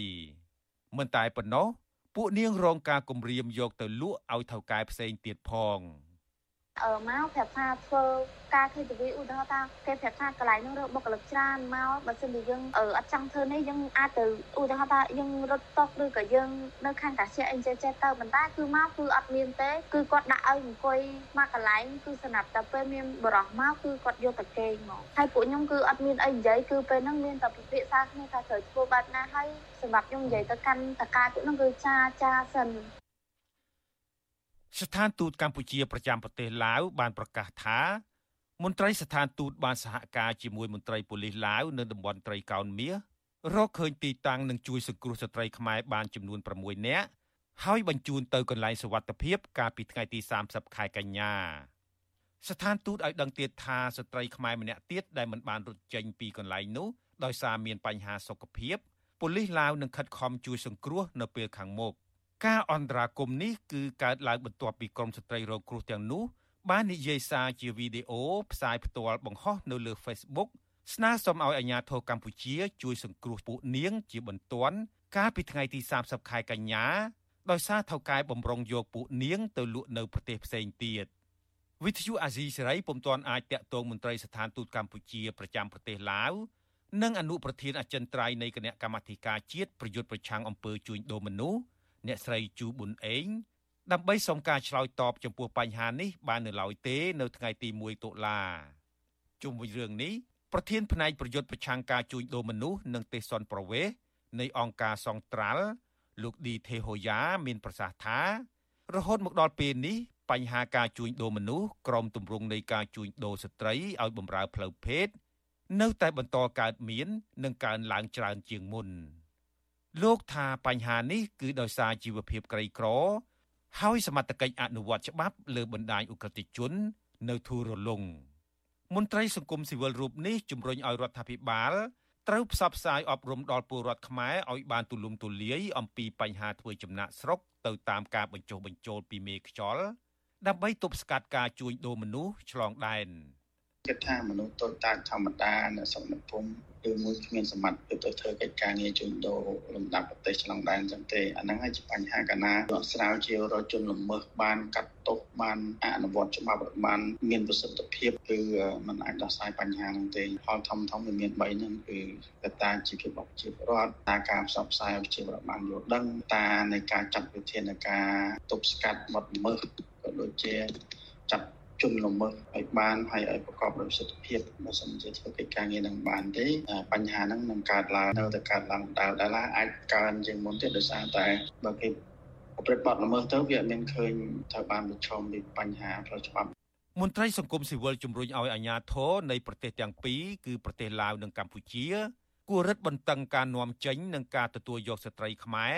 មិនតែប៉ុណ្ណោះ ពួកនាងរងការគំរាមយកទៅលក់ឲ្យថៅកែផ្សេងទៀតផង។អឺ មកប្រាប់ថាធ្វើការ KTV ឧទាហរណ៍ថាគេប្រាប់ថាកន្លែងនោះរកបុគ្គលិកច្រើនមកបើសិនជាយើងអត់ចង់ធ្វើនេះយើងអាចទៅឧទាហរណ៍ថាយើងរត់តុកឬក៏យើងនៅខាងកាសែអីចេះចេះទៅប៉ុន្តែគឺមកគឺអត់មានទេគឺគាត់ដាក់ឲ្យអង្គុយមកកន្លែងគឺសម្រាប់តែពេលមានបរោះមកគឺគាត់យកតែគេងមកហើយពួកខ្ញុំគឺអត់មានអីនិយាយគឺពេលហ្នឹងមានតែពិភាក្សាគ្នាថាត្រូវធ្វើបែបណាហើយសម្រាប់ខ្ញុំនិយាយទៅកាន់តកាពួកហ្នឹងគឺចាចាសិន ស្ថានទូតកម្ពុជាប្រចាំប្រទេសឡាវបានប្រកាសថាមន្ត្រីស្ថានទូតបានសហការជាមួយមន្ត្រីប៉ូលីសឡាវនៅតំបន់ត្រីកោណមាសរកឃើញទីតាំងនិងជួយសង្គ្រោះស្ត្រីខ្មែរបានចំនួន6នាក់ហើយបញ្ជូនទៅកន្លែងសុវត្ថិភាពកាលពីថ្ងៃទី30ខែកញ្ញាស្ថានទូតឲ្យដឹងទៀតថាស្ត្រីខ្មែរម្នាក់ទៀតដែលមិនបានរត់ចេញពីកន្លែងនោះដោយសារមានបញ្ហាសុខភាពប៉ូលីសឡាវនឹងខិតខំជួយសង្គ្រោះនៅពេលខាងមុខ ការអន្តរាគមនេះគឺកើតឡើងបន្ទាប់ពីក្រមស្ត្រីរងគ្រោះទាំងនោះបាននិយាយសារជាវីដេអូផ្សាយផ្ទាល់បង្ហោះនៅលើ Facebook ស្នើសុំឲ្យអាជ្ញាធរកម្ពុជាជួយសង្គ្រោះពួកនាងជាបន្ទាន់កាលពីថ្ងៃទី30ខែកញ្ញាដោយសារថៅកែបំរុងយកពួកនាងទៅលក់នៅប្រទេសផ្សេងទៀតវិទ្យុអាស៊ីសេរីពុំទាន់អាចតាក់ទងមន្ត្រីស្ថានទូតកម្ពុជាប្រចាំប្រទេសឡាវនិងអនុប្រធានអចិន្ត្រៃយ៍នៃគណៈកម្មាធិការជាតិប្រយុទ្ធប្រឆាំងអំពើជួញដូរមនុស្ស អ្នកស្រីជូប៊ុនអេងដើម្បីសុំការឆ្លើយតបចំពោះបញ្ហានេះបាននៅឡើយទេនៅថ្ងៃទី1តុលាជុំវិញរឿងនេះប្រធានផ្នែកប្រយុទ្ធប្រឆាំងការជួញដូរមនុស្សនិងទេសនប្រវេសនៃអង្គការសង្ត្រាល់លោកឌីទេហូយ៉ាមានប្រសាសន៍ថារហូតមកដល់ពេលនេះបញ្ហាការជួញដូរមនុស្សក្រមទម្រង់នៃការជួញដូរស្ត្រីឲ្យបម្រើផ្លូវភេទនៅតែបន្តកើតមាននិងកើនឡើងច្រើនជាងមុន។ លោកថាបញ្ហានេះគឺដោយសារជីវភាពក្រីក្រ ហើយសមត្ថកិច្ចអនុវត្តច្បាប់លើបណ្ដាញអ ுக ្រិតជន នៅធូររលុងមន្ត្រីសង្គមស៊ីវិលរូបនេះជំរុញឲ្យរដ្ឋាភិបាលត្រូវផ្សព្វផ្សាយអប់រំដល់ពលរដ្ឋខ្មែរឲ្យបានទូលំទូលាយអំពីបញ្ហាធ្វើចំណាក់ស្រុកទៅតាមការបញ្ចុះបញ្ចូលពីមេខ្យល់ដើម្បីទប់ស្កាត់ការជួញដូរមនុស្សឆ្លងដែន គិតថាមនុស្សតូចតាចធម្មតានៅស្រុកនិភ័ណ្ឌឬមួយគ្មានសមត្ថភាពទៅធ្វើកិច្ចការងារជួញដូរលំដាប់ប្រទេសឆ្លងដែនចឹងទេអាហ្នឹងហើយជាបញ្ហាកាលណាដកស្រាវជារកជនល្មើសបានកាត់ទោសបានអនុវត្តច្បាប់បានមានប្រសិទ្ធភាពគឺมันអាចដោះស្រាយបញ្ហាហ្នឹងទេផលធំធំវាមាន3ហ្នឹងគឺកត្តាជីវភាពរបស់ប្រជាពលរដ្ឋតាការផ្សព្វផ្សាយប្រជាពលរដ្ឋបានយល់ដឹងតានៃការចាត់វិធានការទប់ស្កាត់បទល្មើសក៏ដូចជាចាត់ ជនល្មើសឲ្យបានហើយឲ្យប្រកបដោយប្រសិទ្ធភាពបើសិនជាធ្វើកិច្ចការងារនឹងបានទេបញ្ហាហ្នឹងនឹងកើតឡើងនៅតែកើតឡើងដដែលដែរអាចកើនជាងមុនទៀតដោយសារតែបើគេប្រព្រឹត្តបទល្មើសទៅវាអត់មានឃើញត្រូវបានប្រឈមពីបញ្ហាផ្លូវច្បាប់មន្ត្រីសង្គមស៊ីវិលជំរុញឲ្យអាជ្ញាធរនៃប្រទេសទាំងពីរគឺប្រទេសឡាវនិងកម្ពុជាគួររឹតបន្តឹងការនាំចេញនិងការទទួលយកស្ត្រីខ្មែរ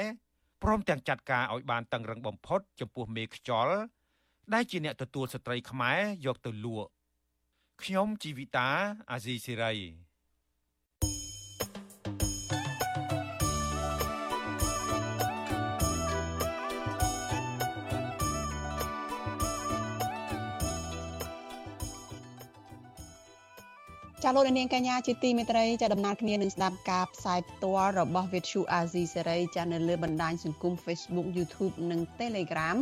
ព្រមទាំងចាត់ការឲ្យបានតឹងរឹងបំផុតចំពោះមេខ្យល់ ដែលជាអ្នកទទួលស្ត្រីខ្មែរយកទៅលក់ខ្ញុំជីវិតាអាស៊ីសេរីចាលោកនាងកញ្ញាជាទីមេត្រីចាដំណើរគ្នានឹងស្ដាប់ការផ្សាយផ្ទាល់របស់ Vithu Azizi Serai ចានៅលើបណ្ដាញសង្គម Facebook YouTube និង Telegram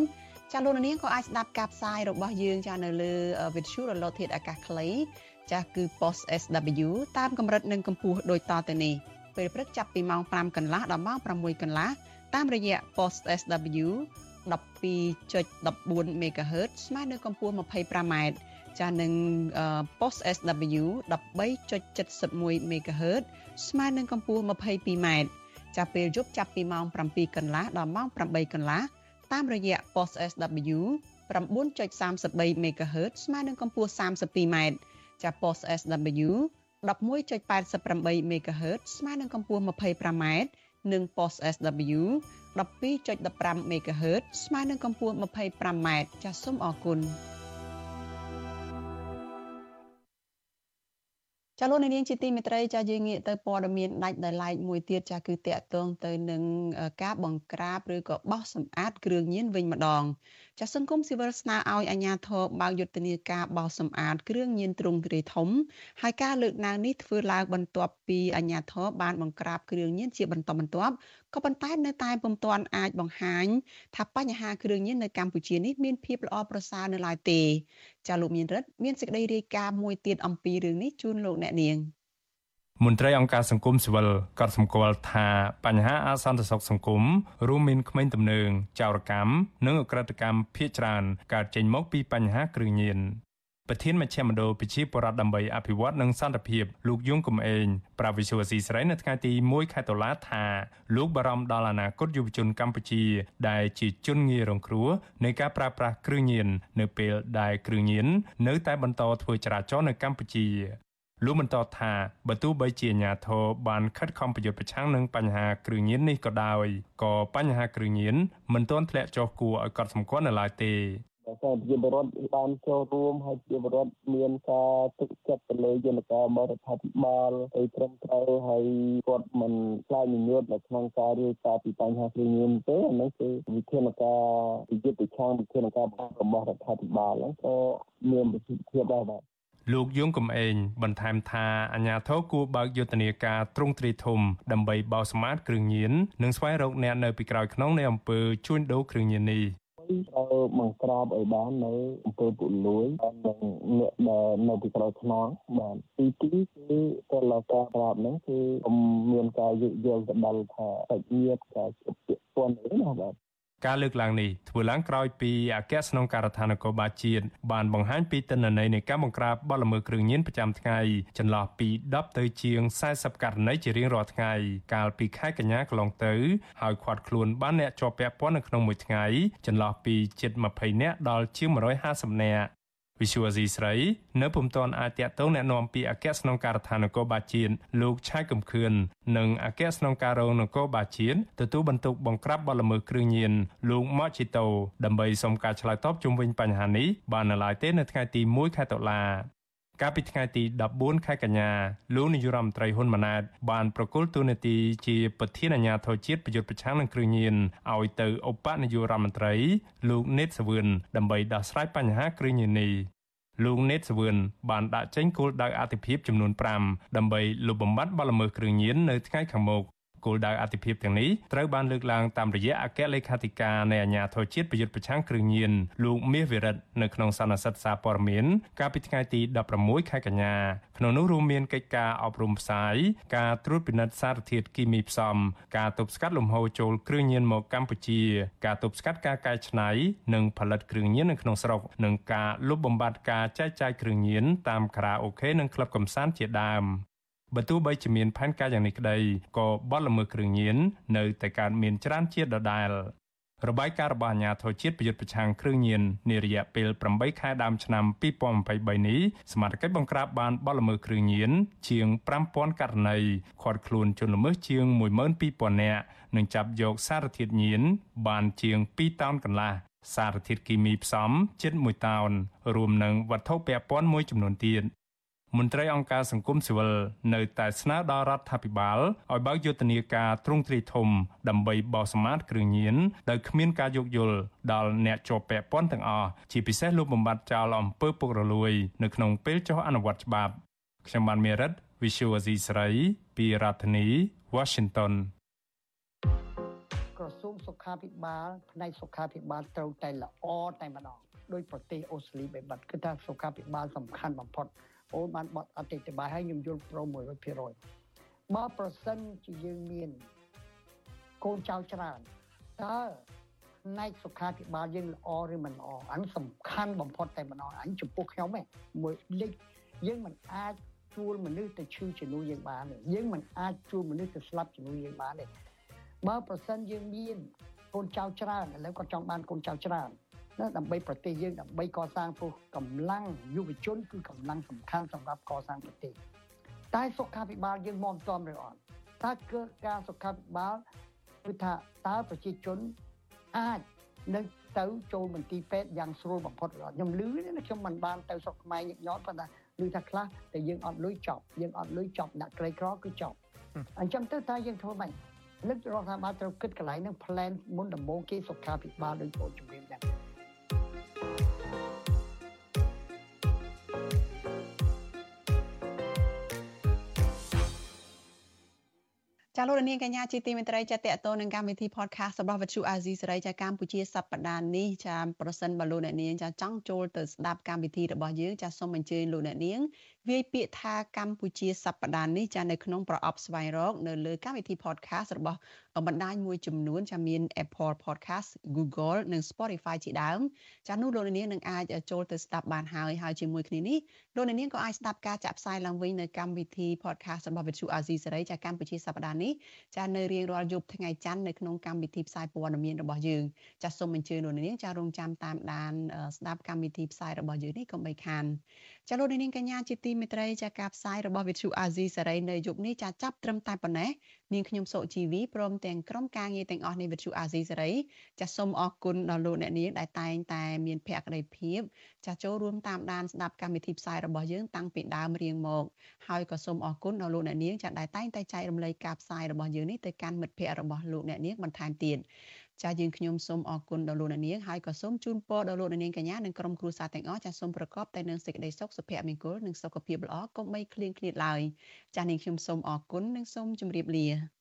ចាលោកនាងក៏អាចស្ដាប់ការផ្សាយរបស់យើងចានៅលើ Vithu រលកធាតុអាកាសខ្លីចាគឺ Post SW តាមកម្រិតនិងកម្ពស់ដូចតទៅនេះពេលព្រឹកចាប់ពីម៉ោង5កន្លះដល់ម៉ោង6កន្លះតាមរយៈ Post SW 12.14 MHz ស្មើនឹងកម្ពស់ 25m ចានឹង post SW 13.71 MHz ស្មើនឹងកម្ពស់ 22m ចាពេលយប់ចាប់ពីម៉ោង7កន្លះដល់ម៉ោង8កន្លះ តាមរយៈ post SW 9.33 MHz ស្មើនឹងកម្ពស់ 32m ចា post SW 11.88 MHz ស្មើនឹងកម្ពស់ 25m និង post SW 12.15 MHz ស្មើនឹងកម្ពស់ 25m ចាសសូមអរគុណ ចាលោកនាងជាទីមេត្រីចាយើងងាកទៅព័ត៌មានដាច់ដោយឡែកមួយទៀតចាគឺតកតងទៅនឹងការបង្ក្រាបឬក៏បោះសម្អាតគ្រឿងញៀនវិញម្ដង ចាសសង្គមស៊ីវិលស្នើឲ្យអាជ្ញាធរបើកយុទ្ធនាការបោសសម្អាតគ្រឿងញៀនទ្រង់ទ្រាយធំហើយការលើកឡើងនេះធ្វើឡើងបន្ទាប់ពីអាជ្ញាធរបានបង្ក្រាបគ្រឿងញៀនជាបន្តបន្ទាប់ក៏ប៉ុន្តែនៅតែពុំទាន់អាចបង្ហាញថាបញ្ហាគ្រឿងញៀននៅកម្ពុជានេះមានភាពល្អប្រសើរនៅឡើយទេចាលោកមានរិទ្ធមានសេចក្តីរាយការណ៍មួយទៀតអំពីរឿងនេះជូនលោកអ្នកនាង មន្ត្រីអង្គការសង្គមស៊ីវិលក៏សម្គាល់ថាបញ្ហាអសន្តិសុខសង្គមរួមមានក្មេងទំនើងចោរកម្មនិងអក្រិតកម្មភ ieck ច្រើនកើតចេញមកពីបញ្ហាគ្រឿងញៀនប្រធានមជ្ឈមណ្ឌលប្រជាពលរដ្ឋដើម្បីអភិវឌ្ឍនិងសន្តិភាពលោកយងកំឯងប្រាវិសុវស៊ីស្រីនៅថ្ងៃទី1ខែតុលាថាលោកបារម្ភដល់អនាគតយុវជនកម្ពុជា ដែលជាជនងាយរងគ្រោះនៃការប្រើប្រាស់គ្រឿងញៀននៅពេលដែលគ្រឿងញៀននៅតែបន្តធ្វើចរាចរណ៍នៅកម្ពុជា លោកបន្តថាបើទោះបីជាអាញាធរបានខិតខំប្រយុទ្ធប្រឆាំងនឹងបញ្ហាគ្រឿងញៀននេះក៏ដោយក៏បញ្ហាគ្រឿងញៀនមិនទាន់ធ្លាក់ចុះគួរឲ្យកត់សម្គាល់នៅឡើយទេតែប្រជាពលរដ្ឋបានចូលរួមហើយប្រជាពលរដ្ឋមានការទុកចិត្តទៅលើយន្តការរបស់រដ្ឋាភិបាលឲ្យត្រឹមត្រូវហើយគាត់មិនខ្លាចញញួតនៅក្នុងការរាយការណ៍ពីបញ្ហាគ្រឿងញៀនទេអានេះគឺវិធានការវិយុទ្ធប្រឆាំងវិធានការរបស់រដ្ឋាភិបាលហ្នឹងក៏មានប្រសិទ្ធភាពដែរបាទ លោកយងកំឯងបន្ថែមថាអាញាធរគួរបើកយុទ្ធនាការទ្រង់ទ្រាយធំដើម្បីបោសសម្អាតគ្រឿងញៀននិងស្វែងរកអ្នកនៅពីក្រោយខ្នងនៃអំពើជួញដូរគ្រឿងញៀននេះត្រូវបង្ក្រាបឲ្យបាននៅអំពើពុលួយនិងអ្នកដែលនៅពីក្រោយខ្នងបាទទីទីគឺតលការក្រាបហ្នឹងគឺមានការយោគយល់ទៅដល់ថាសាច់ញាតិការជពាក់ព័ន្ធនេះណាបាទ ការលើកឡើងនេះធ្វើឡើងក្រោយពីអគ្គស្នងការដ្ឋាននគរបាលជាតិបានបង្ហាញពីទិន្នន័យនៃការបង្ក្រាបបទល្មើសគ្រឿងញៀនប្រចាំថ្ងៃចន្លោះពី10ទៅជាង40ករណីជារៀងរាល់ថ្ងៃកាលពីខែកញ្ញាកន្លងទៅហើយឃាត់ខ្លួនបានអ្នកជាប់ពាក់ព័ន្ធនៅក្នុងមួយថ្ងៃចន្លោះពីជិត20នាក់ដល់ជាង150នាក់ វិសុវអាស៊ីស្រីនៅពុំទាន់អាចតាក់ទងแนะនាំពីអគ្គស្នងការដ្ឋាននគរបាលជាតិលោកឆៃកំខឿននិងអគ្គស្នងការរងនគរបាលជាតិទទួលបន្ទុកបង្ក្រាបបទល្មើសគ្រឿងញៀនលោកម៉ាជីតូដើម្បីសុំការឆ្លើយតបជុំវិញបញ្ហានេះបាននៅឡើយទេនៅថ្ងៃទី1ខែតុលា កាលពីថ្ងៃទី14ខែកញ្ញាលោកនាយរដ្ឋមន្ត្រីហ៊ុនម៉ាណែតបានប្រគល់ទូនាទីជាប្រធានអាជ្ញាធរជាតិប្រយុទ្ធប្រឆាំងនឹងគ្រឿងញៀនឲ្យទៅឧបនាយករដ្ឋមន្ត្រីលោកណេតសវឿនដើម្បីដោះស្រាយបញ្ហាគ្រឿងញៀននេះលោកណេតសវឿនបានដាក់ចេញគោលដៅអតិភិបចំនួន5ដើម្បីលុបបំបាត់បទល្មើសគ្រឿងញៀននៅថ្ងៃខាងមុខ គោលដៅអតិភិបទាំងនេះត្រូវបានលើកឡើងតាមរយៈអគ្គលេខាធិការនៃអាជ្ញាធរជាតិប្រយុទ្ធប្រឆាំងគ្រឿងញៀនលោកមាសវិរិទ្ធនៅក្នុងសន្និសីទសារព័ត៌មានកាលពីថ្ងៃទី16ខែកញ្ញាក្នុងនោះរួមមានកិច្ចការអប់រំផ្សាយការត្រួតពិនិត្យសារធាតុគីមីផ្សំការទប់ស្កាត់លំហូរចូលគ្រឿងញៀនមកកម្ពុជា ការទប់ស្កាត់ការកែច្នៃនិងផលិតគ្រឿងញៀននៅក្នុងស្រុកនិងការលុបបំបាត់ការចែកចាយគ្រឿងញៀនតាមខារ៉ាអូខេនិងក្លឹបកំសាន្តជាដើម បើទោះបីជាមានផែនការយ៉ាងនេះក្តីក៏បទល្មើសគ្រឿងញៀននៅតែកើតមានច្រើនជាដដែល របាយការណ៍របស់អាជ្ញាធរជាតិប្រយុទ្ធប្រឆាំងគ្រឿងញៀននារយៈពេល8ខែដើមឆ្នាំ2023នេះសមាជិកបង្ក្រាបបានបទល្មើសគ្រឿងញៀនជាង5000ករណីឃាត់ខ្លួនជនល្មើសជាង12000នាក់និងចាប់យកសារធាតុញៀនបានជាង2តោនកន្លះសារធាតុគីមីផ្សំជិត1តោនរួមនឹងវត្ថុពាក់ព័ន្ធមួយចំនួនទៀត មន្ត្រីអង្គការសង្គមស៊ីវិលនៅតែស្នើដល់រដ្ឋាភិបាលឲ្យបើកយុទ្ធនាការទ្រង់ទ្រាយធំដើម្បីបោះសម្អាតគ្រឿងញៀនដោយគ្មានការយោគយល់ដល់អ្នកជាប់ពាក់ព័ន្ធទាំងអស់ជាពិសេសលោកបំបត្តិចោលអំពើពុករលួយ នៅក្នុងពេលចុះអនុវត្តច្បាប់ខ្ញុំបានមេរិត Visual Asia ស្រីពីរដ្ឋធានី Washington ក្រសួងសុខាភិបាលផ្នែកសុខាភិបាលត្រូវតែល្អតែម្ដងដោយប្រទេសអូស្ត្រាលីបែបបាត់គឺថាសុខាភិបាលសំខាន់បំផុត អូនបានបត់អតិថិបាលឲ្យខ្ញុំយល់ប្រូ100%បើប្រសិនជាយើងមានកូនចៅច្រើនតើផ្នែកសុខាភិបាលយើងល្អឬមិនល្អអានេះសំខាន់បំផុតតែម្ដងអញចំពោះខ្ញុំឯងមួយលេខយើងមិនអាចជួលមនុស្សទៅឈឺជំនួយយើងបានទេយើងមិនអាចជួលមនុស្សទៅស្លាប់ជំនួយយើងបានទេបើប្រសិនយើងមានកូនចៅច្រើនឥឡូវគាត់ចង់បានកូនចៅច្រើន ណាដើម្បីប្រទេសយើងដើម្បីកសាងព្រោះកម្លាំងយុវជនគឺកម្លាំងសំខាន់សម្រាប់កសាងប្រទេសតែសុខាភិបាលយើងមកមិនទាន់ឬអត់តើគឺការសុខាភិបាលគឺថាតើប្រជាជនអាចនឹងទៅចូលមន្ទីរពេទ្យយ៉ាងស្រួលបំផុតឬអត់ខ្ញុំឮណាខ្ញុំមិនបានទៅស្រុកខ្មែរញឹកញាប់ប៉ុន្តែឮថាខ្លះតែយើងអត់លុយចប់យើងអត់លុយចប់អ្នកក្រីក្រគឺចប់អញ្ចឹងទៅតើយើងធ្វើម៉េចលើករដ្ឋាភិបាលត្រូវគិតកន្លែងហ្នឹង plan មុនដំបូងគេសុខាភិបាលដូចបងជំរាបដែរ ចាលោកនាងកញ្ញាជាទីមេត្រីចាតតទៅនឹងកម្មវិធី podcast របស់វិទ្យុអាស៊ីសេរីចាកម្ពុជាសប្តាហ៍នេះចាប្រសិនបើលោកអ្នកនាងចាចង់ចូលទៅស្ដាប់កម្មវិធីរបស់យើងចាសូមអញ្ជើញលោកអ្នកនាងវាយពាក្យថាកម្ពុជាសប្តាហ៍នេះចានៅក្នុងប្រអប់ស្វែងរកនៅលើកម្មវិធី podcast របស់បណ្ដាញមួយចំនួនចាមាន Apple Podcast Google និង Spotify ជាដើមចានោះលោកនាងនឹងអាចចូលទៅស្ដាប់បានហើយហើយជាមួយគ្នានេះលោកនាងក៏អាចស្ដាប់ការចាក់ផ្សាយឡើងវិញនៅកម្មវិធី podcast របស់ Vithu Azizi សេរីចាកម្ពុជាសប្តាហ៍នេះចានៅរៀងរាល់យប់ថ្ងៃច័ន្ទនៅក្នុងកម្មវិធីផ្សាយព័ត៌មានរបស់យើងចាសូមអញ្ជើញលោកនាងចារងចាំតាមដានស្ដាប់កម្មវិធីផ្សាយរបស់យើងនេះកុំបីខាន ចាលោកនាងកញ្ញាជាទីមេត្រីចាការផ្សាយរបស់ Vithu Azizi សេរីនៅយប់នេះចាចាប់ត្រឹមតែប៉ុណ្ណេះនាងខ្ញុំសុជីវីព្រមទាំងក្រុមការងារទាំងអស់នៃវិទ្យុអាស៊ីសេរីចាសសូមអរគុណដល់លោកអ្នកនាងដែលតែងតែមានភក្ដីភាពចាសចូលរួមតាមដានស្ដាប់កម្មវិធីផ្សាយរបស់យើងតាំងពីដើមរៀងមកហើយក៏សូមអរគុណដល់លោកអ្នកនាងចាសដែលតែងតែចែករំលែកការផ្សាយរបស់យើងនេះទៅកាន់មិត្តភ័ក្តិរបស់លោកអ្នកនាងបន្ថែមទៀត ចាយើងខ្ញុំសូមអរគុណដល់លោកអ្នកនាងហើយក៏សូមជូនពរដល់លោកអ្នកនាងកញ្ញានិងក្រុមគ្រួសារទាំងអស់ចាសូមប្រកបតែនឹងសេចក្តីសុខសុភមង្គលនិងសុខភាពល្អកុំបីឃ្លៀងឃ្លាតឡើយចានាងខ្ញុំសូមអរគុណនិងសូមជម្រាបលា